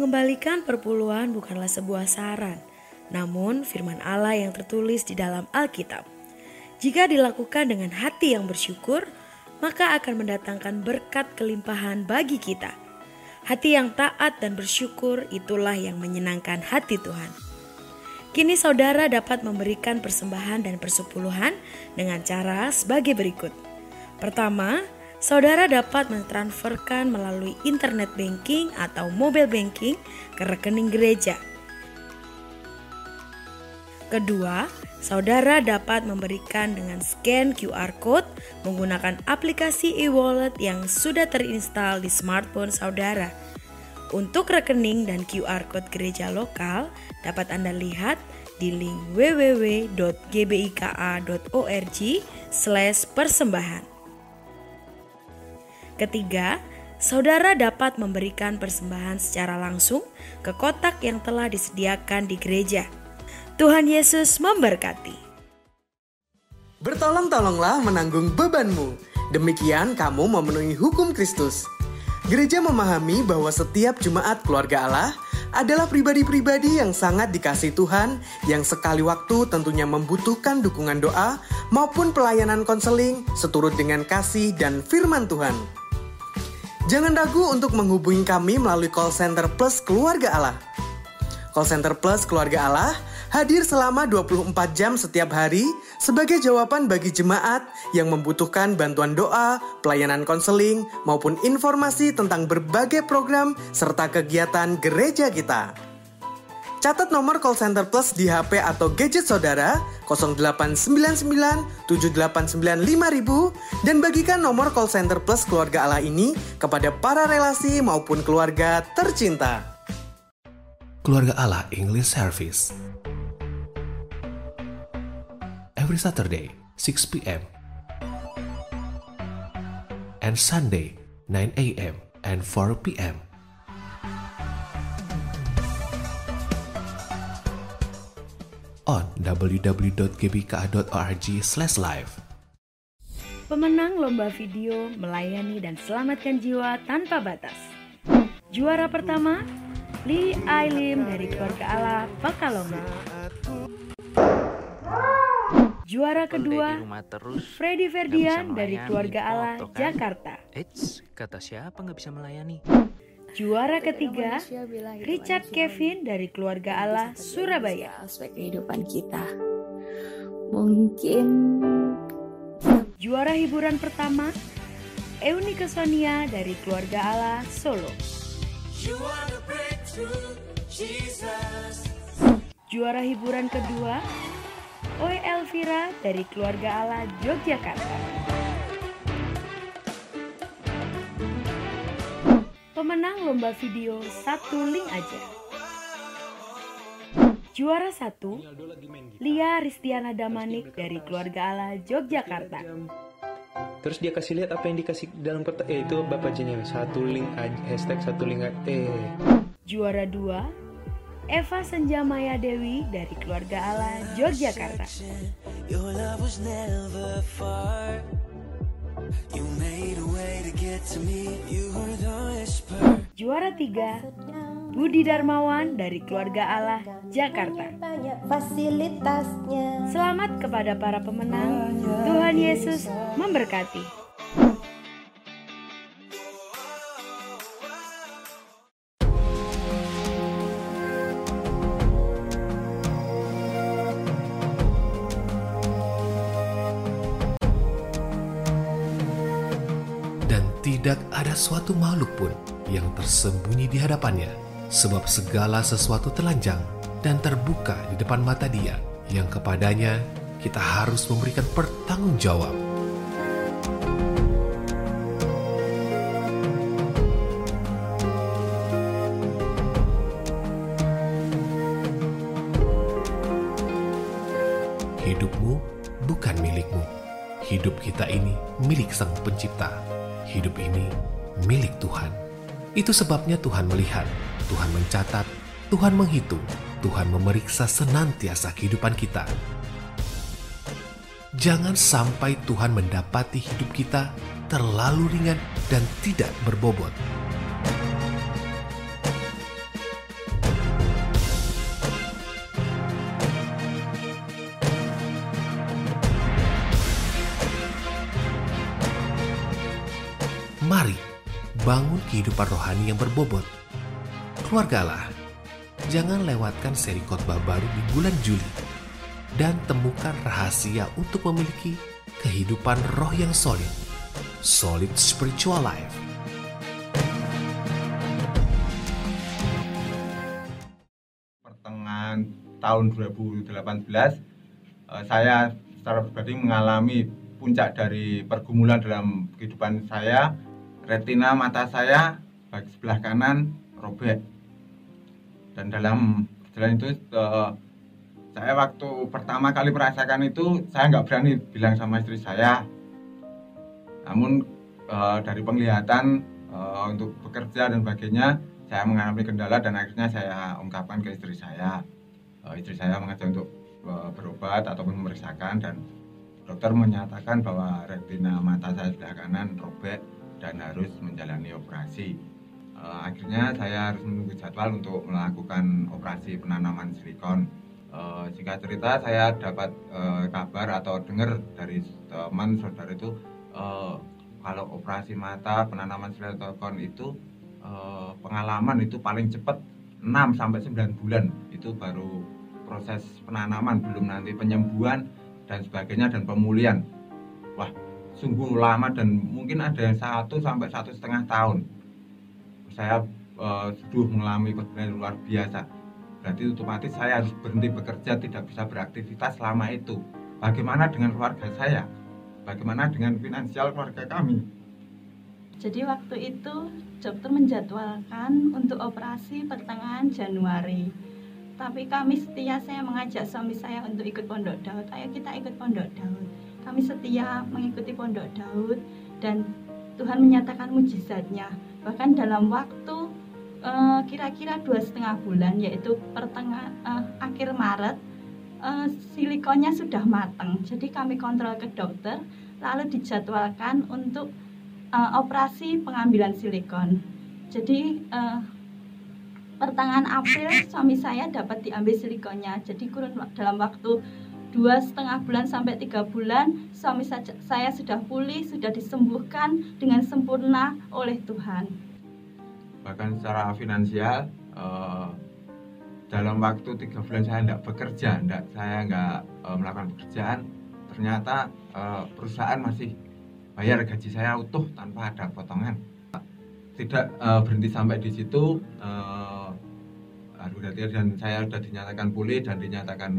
Mengembalikan perpuluhan bukanlah sebuah saran, namun firman Allah yang tertulis di dalam Alkitab. Jika dilakukan dengan hati yang bersyukur, maka akan mendatangkan berkat kelimpahan bagi kita. Hati yang taat dan bersyukur itulah yang menyenangkan hati Tuhan. Kini saudara dapat memberikan persembahan dan persepuluhan dengan cara sebagai berikut. Pertama, saudara dapat mentransferkan melalui internet banking atau mobile banking ke rekening gereja. Kedua, saudara dapat memberikan dengan scan QR code menggunakan aplikasi e-wallet yang sudah terinstal di smartphone saudara. Untuk rekening dan QR code gereja lokal dapat Anda lihat di link www.gbika.org persembahan. Ketiga, saudara dapat memberikan persembahan secara langsung ke kotak yang telah disediakan di gereja. Tuhan Yesus memberkati. Bertolong-tolonglah menanggung bebanmu. Demikian kamu memenuhi hukum Kristus. Gereja memahami bahwa setiap jemaat keluarga Allah adalah pribadi-pribadi yang sangat dikasih Tuhan yang sekali waktu tentunya membutuhkan dukungan doa maupun pelayanan konseling seturut dengan kasih dan firman Tuhan. Jangan ragu untuk menghubungi kami melalui call center plus keluarga Allah. Call Center Plus Keluarga Allah hadir selama 24 jam setiap hari sebagai jawaban bagi jemaat yang membutuhkan bantuan doa, pelayanan konseling, maupun informasi tentang berbagai program serta kegiatan gereja kita. Catat nomor call center plus di HP atau gadget saudara 0899 789 5000 dan bagikan nomor call center plus keluarga Allah ini kepada para relasi maupun keluarga tercinta. Keluarga Allah English Service. Every Saturday, 6 p.m. and Sunday, 9 a.m. and 4 p.m. on www.gbka.org/live. Pemenang lomba video melayani dan selamatkan jiwa tanpa batas. Juara pertama, Lee Ailim dari keluarga Allah Pakalonga. Juara kedua, Freddy Ferdian dari keluarga Allah Jakarta. Eits, kata siapa nggak bisa melayani? Juara ketiga, Richard Kevin dari keluarga Allah Surabaya. aspek kehidupan kita. Mungkin Juara hiburan pertama, Eunike Sonia dari keluarga Allah Solo. Juara hiburan kedua, Oi Elvira dari keluarga Allah Yogyakarta. Pemenang lomba video satu link aja. Juara satu, Lia Ristiana Damanik dari keluarga Allah Yogyakarta. Terus dia kasih lihat apa yang dikasih dalam kotak. Eh itu bapak Jenny satu link aja hashtag satu link aja. Eh Juara dua, Eva Senjamaya Dewi dari keluarga Allah Yogyakarta. Juara tiga, Budi Darmawan dari keluarga Allah Jakarta. fasilitasnya. Selamat kepada para pemenang. Tuhan Yesus memberkati. Ada suatu makhluk pun yang tersembunyi di hadapannya, sebab segala sesuatu telanjang dan terbuka di depan mata dia, yang kepadanya kita harus memberikan pertanggungjawab. Hidupmu bukan milikmu. Hidup kita ini milik Sang Pencipta. Hidup ini milik Tuhan. Itu sebabnya Tuhan melihat, Tuhan mencatat, Tuhan menghitung, Tuhan memeriksa senantiasa kehidupan kita. Jangan sampai Tuhan mendapati hidup kita terlalu ringan dan tidak berbobot. Kehidupan rohani yang berbobot. Keluargalah, jangan lewatkan seri khotbah baru di bulan Juli dan temukan rahasia untuk memiliki kehidupan roh yang solid. Solid spiritual life. pertengahan tahun 2018 eh, saya secara pribadi mengalami puncak dari pergumulan dalam kehidupan saya retina mata saya bagi sebelah kanan robek. Dan dalam jalan itu eh, saya waktu pertama kali merasakan itu saya nggak berani bilang sama istri saya. Namun eh, dari penglihatan eh, untuk bekerja dan sebagainya saya mengalami kendala dan akhirnya saya ungkapkan ke istri saya. Istri saya mengajak untuk berobat ataupun memeriksakan dan dokter menyatakan bahwa retina mata saya sebelah kanan robek dan harus menjalani operasi. Eh, akhirnya saya harus menunggu jadwal untuk melakukan operasi penanaman silikon. Eh, singkat cerita saya dapat eh, kabar atau dengar dari teman saudara itu eh, kalau operasi mata penanaman silikon itu eh, pengalaman itu paling cepat 6 sampai 9 bulan. Itu baru proses penanaman belum nanti penyembuhan dan sebagainya dan pemulihan. Wah sungguh lama dan mungkin ada yang satu sampai satu setengah tahun saya eh, sudah mengalami perjalanan luar biasa berarti otomatis saya harus berhenti bekerja tidak bisa beraktivitas selama itu bagaimana dengan keluarga saya bagaimana dengan finansial keluarga kami Jadi waktu itu dokter menjadwalkan untuk operasi pertengahan Januari. Tapi kami setia saya mengajak suami saya untuk ikut Pondok Daud. Ayo kita ikut Pondok Daud. Setia mengikuti Pondok Daud dan Tuhan menyatakan mujizatnya. Bahkan dalam waktu eh, kira-kira dua setengah bulan yaitu pertengahan eh, akhir Maret eh, silikonnya sudah matang. Jadi kami kontrol ke dokter, lalu dijadwalkan untuk eh, operasi pengambilan silikon. Jadi eh, pertengahan April suami saya dapat diambil silikonnya. Jadi kurun dalam waktu dua setengah bulan sampai tiga bulan suami saya sudah pulih, sudah disembuhkan dengan sempurna oleh Tuhan. bahkan secara finansial eh, dalam waktu tiga bulan saya tidak bekerja, tidak saya nggak eh, melakukan pekerjaan, ternyata eh, perusahaan masih bayar gaji saya utuh tanpa ada potongan. Tidak berhenti sampai di situ, berarti dan saya sudah dinyatakan pulih dan dinyatakan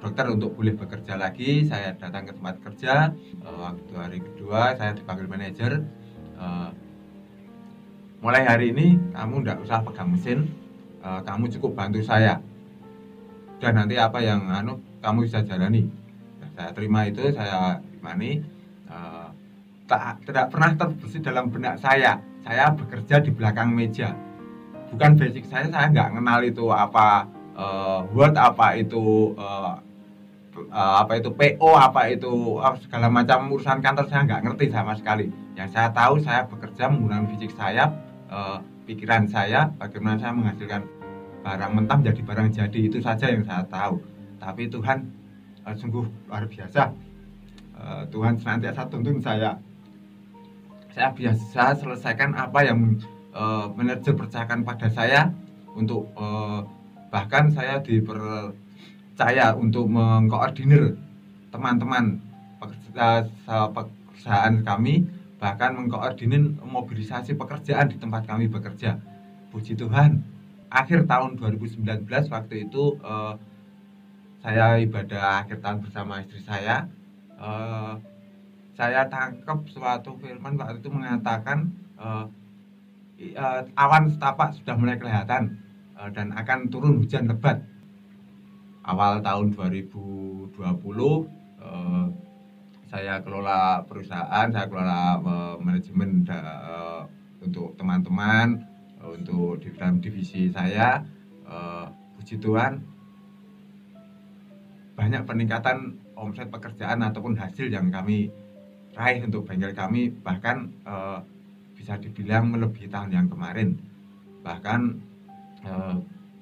dokter untuk boleh bekerja lagi. Saya datang ke tempat kerja, eh, waktu hari kedua saya dipanggil manajer. eh, mulai hari ini kamu tidak usah pegang mesin, eh, kamu cukup bantu saya. Dan nanti apa yang anu kamu bisa jalani. Nah, saya terima itu, saya imani. eh, tak tidak pernah terbersih dalam benak saya. Saya bekerja di belakang meja. Bukan basic saya, saya nggak kenal itu apa eh, Word, apa itu eh, eh, apa itu PO, apa itu eh, segala macam urusan kantor saya nggak ngerti sama sekali. Yang saya tahu saya bekerja menggunakan fisik saya, eh, pikiran saya, bagaimana saya menghasilkan barang mentah menjadi barang jadi itu saja yang saya tahu. Tapi Tuhan eh, sungguh luar biasa. Eh, Tuhan senantiasa tuntun saya. Saya biasa selesaikan apa yang eh, manajer percayakan pada saya untuk eh, bahkan saya dipercaya untuk mengkoordinir teman-teman perusahaan kami bahkan mengkoordinir mobilisasi pekerjaan di tempat kami bekerja. Puji Tuhan, akhir tahun 2019 waktu itu eh, saya ibadah akhir tahun bersama istri saya. eh, saya tangkap suatu firman waktu itu mengatakan eh, eh, awan setapak sudah mulai kelihatan eh, dan akan turun hujan lebat. Awal tahun 2020 eh, saya kelola perusahaan, saya kelola eh, manajemen eh, untuk teman-teman, eh, untuk di dalam divisi saya. puji Tuhan, banyak peningkatan omset pekerjaan ataupun hasil yang kami raih untuk bengkel kami bahkan bisa dibilang melebihi tahun yang kemarin. Bahkan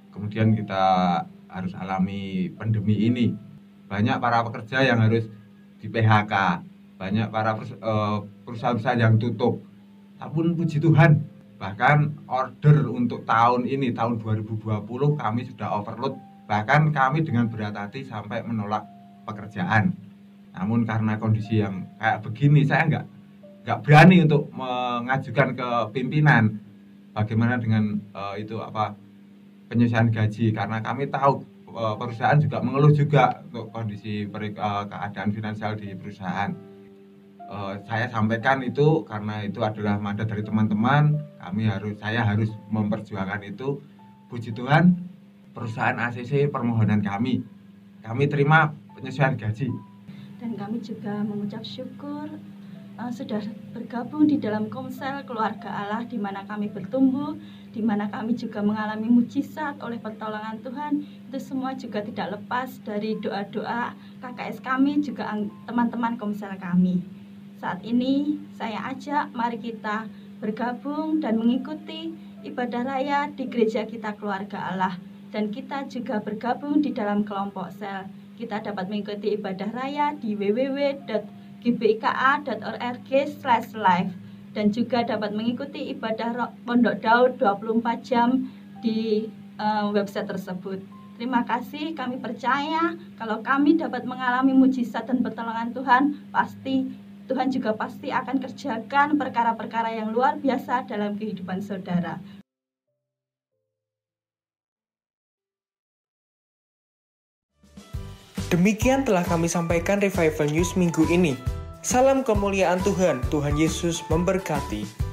kemudian kita harus alami pandemi ini. Banyak para pekerja yang harus di PHK, banyak para eh, perusahaan-perusahaan yang tutup. Namun puji Tuhan, bahkan order untuk tahun ini tahun 2020 kami sudah overload. Bahkan kami dengan berat hati sampai menolak pekerjaan. Namun karena kondisi yang kayak begini saya nggak nggak berani untuk mengajukan ke pimpinan bagaimana dengan eh, itu apa penyesuaian gaji karena kami tahu eh, perusahaan juga mengeluh juga untuk kondisi eh, keadaan finansial di perusahaan. Eh, saya sampaikan itu karena itu adalah mandat dari teman-teman, kami harus saya harus memperjuangkan itu. Puji Tuhan, perusahaan ACC permohonan kami, kami terima penyesuaian gaji. dan kami juga mengucap syukur uh, sudah bergabung di dalam komsel keluarga Allah di mana kami bertumbuh, di mana kami juga mengalami mujizat oleh pertolongan Tuhan. Itu semua juga tidak lepas dari doa-doa KKS kami juga teman-teman komsel kami. Saat ini saya ajak mari kita bergabung dan mengikuti ibadah raya di gereja kita keluarga Allah dan kita juga bergabung di dalam kelompok sel. Kita dapat mengikuti ibadah raya di www.gbika.org live dan juga dapat mengikuti ibadah Pondok Daud 24 jam di eh, website tersebut. Terima kasih, kami percaya kalau kami dapat mengalami mujizat dan pertolongan Tuhan, pasti Tuhan juga pasti akan kerjakan perkara-perkara yang luar biasa dalam kehidupan saudara. Demikian telah kami sampaikan Revival News minggu ini. Salam kemuliaan Tuhan, Tuhan Yesus memberkati.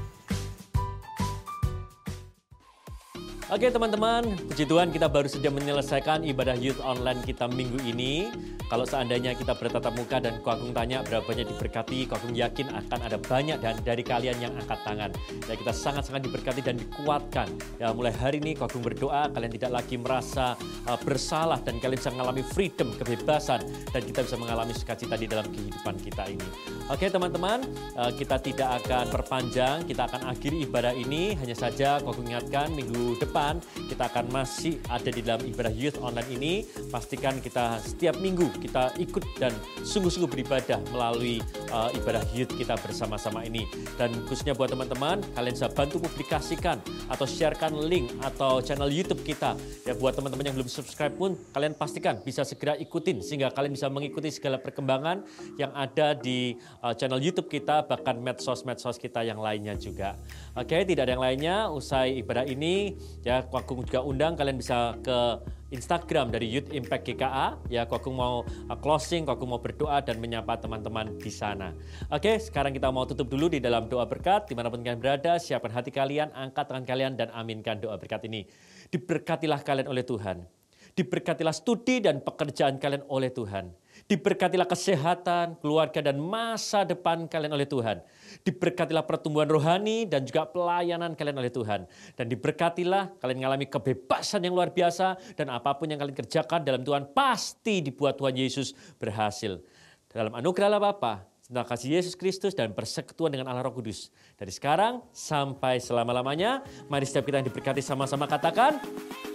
Oke teman-teman, puji Tuhan kita baru saja menyelesaikan ibadah youth online kita minggu ini. Kalau seandainya kita bertatap muka dan Ko Agung tanya berapa banyak diberkati, Ko Agung yakin akan ada banyak dan dari kalian yang angkat tangan. Ya kita sangat-sangat diberkati dan dikuatkan. Ya mulai hari ini Ko Agung berdoa kalian tidak lagi merasa uh, bersalah dan kalian bisa mengalami freedom, kebebasan dan kita bisa mengalami sukacita di dalam kehidupan kita ini. Oke teman-teman, uh, kita tidak akan perpanjang, kita akan akhiri ibadah ini. Hanya saja Ko Agung ingatkan minggu depan kita akan masih ada di dalam ibadah youth online ini. Pastikan kita setiap minggu kita ikut dan sungguh-sungguh beribadah melalui uh, ibadah youth kita bersama-sama ini. Dan khususnya buat teman-teman, kalian bisa bantu publikasikan atau sharekan link atau channel YouTube kita. Ya buat teman-teman yang belum subscribe pun, kalian pastikan bisa segera ikutin sehingga kalian bisa mengikuti segala perkembangan yang ada di uh, channel YouTube kita bahkan medsos-medsos kita yang lainnya juga. Oke, tidak ada yang lainnya. Usai ibadah ini, ya Kuakung juga undang kalian bisa ke Instagram dari Youth Impact GKA. Ya, Kuakung mau uh, closing, Kuakung mau berdoa dan menyapa teman-teman di sana. Oke, sekarang kita mau tutup dulu di dalam doa berkat. Di mana pun kalian berada, siapkan hati kalian, angkat tangan kalian dan aminkan doa berkat ini. Diberkatilah kalian oleh Tuhan. Diberkatilah studi dan pekerjaan kalian oleh Tuhan. Diberkatilah kesehatan, keluarga, dan masa depan kalian oleh Tuhan. Diberkatilah pertumbuhan rohani dan juga pelayanan kalian oleh Tuhan. Dan diberkatilah kalian mengalami kebebasan yang luar biasa. Dan apa pun yang kalian kerjakan dalam Tuhan pasti dibuat Tuhan Yesus berhasil. Dalam anugerah Allah Bapa, cinta kasih Yesus Kristus dan persekutuan dengan Allah Roh Kudus. Dari sekarang sampai selama-lamanya, mari setiap kita yang diberkati sama-sama katakan,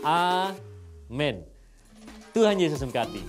Amin. Tuhan Yesus memberkati.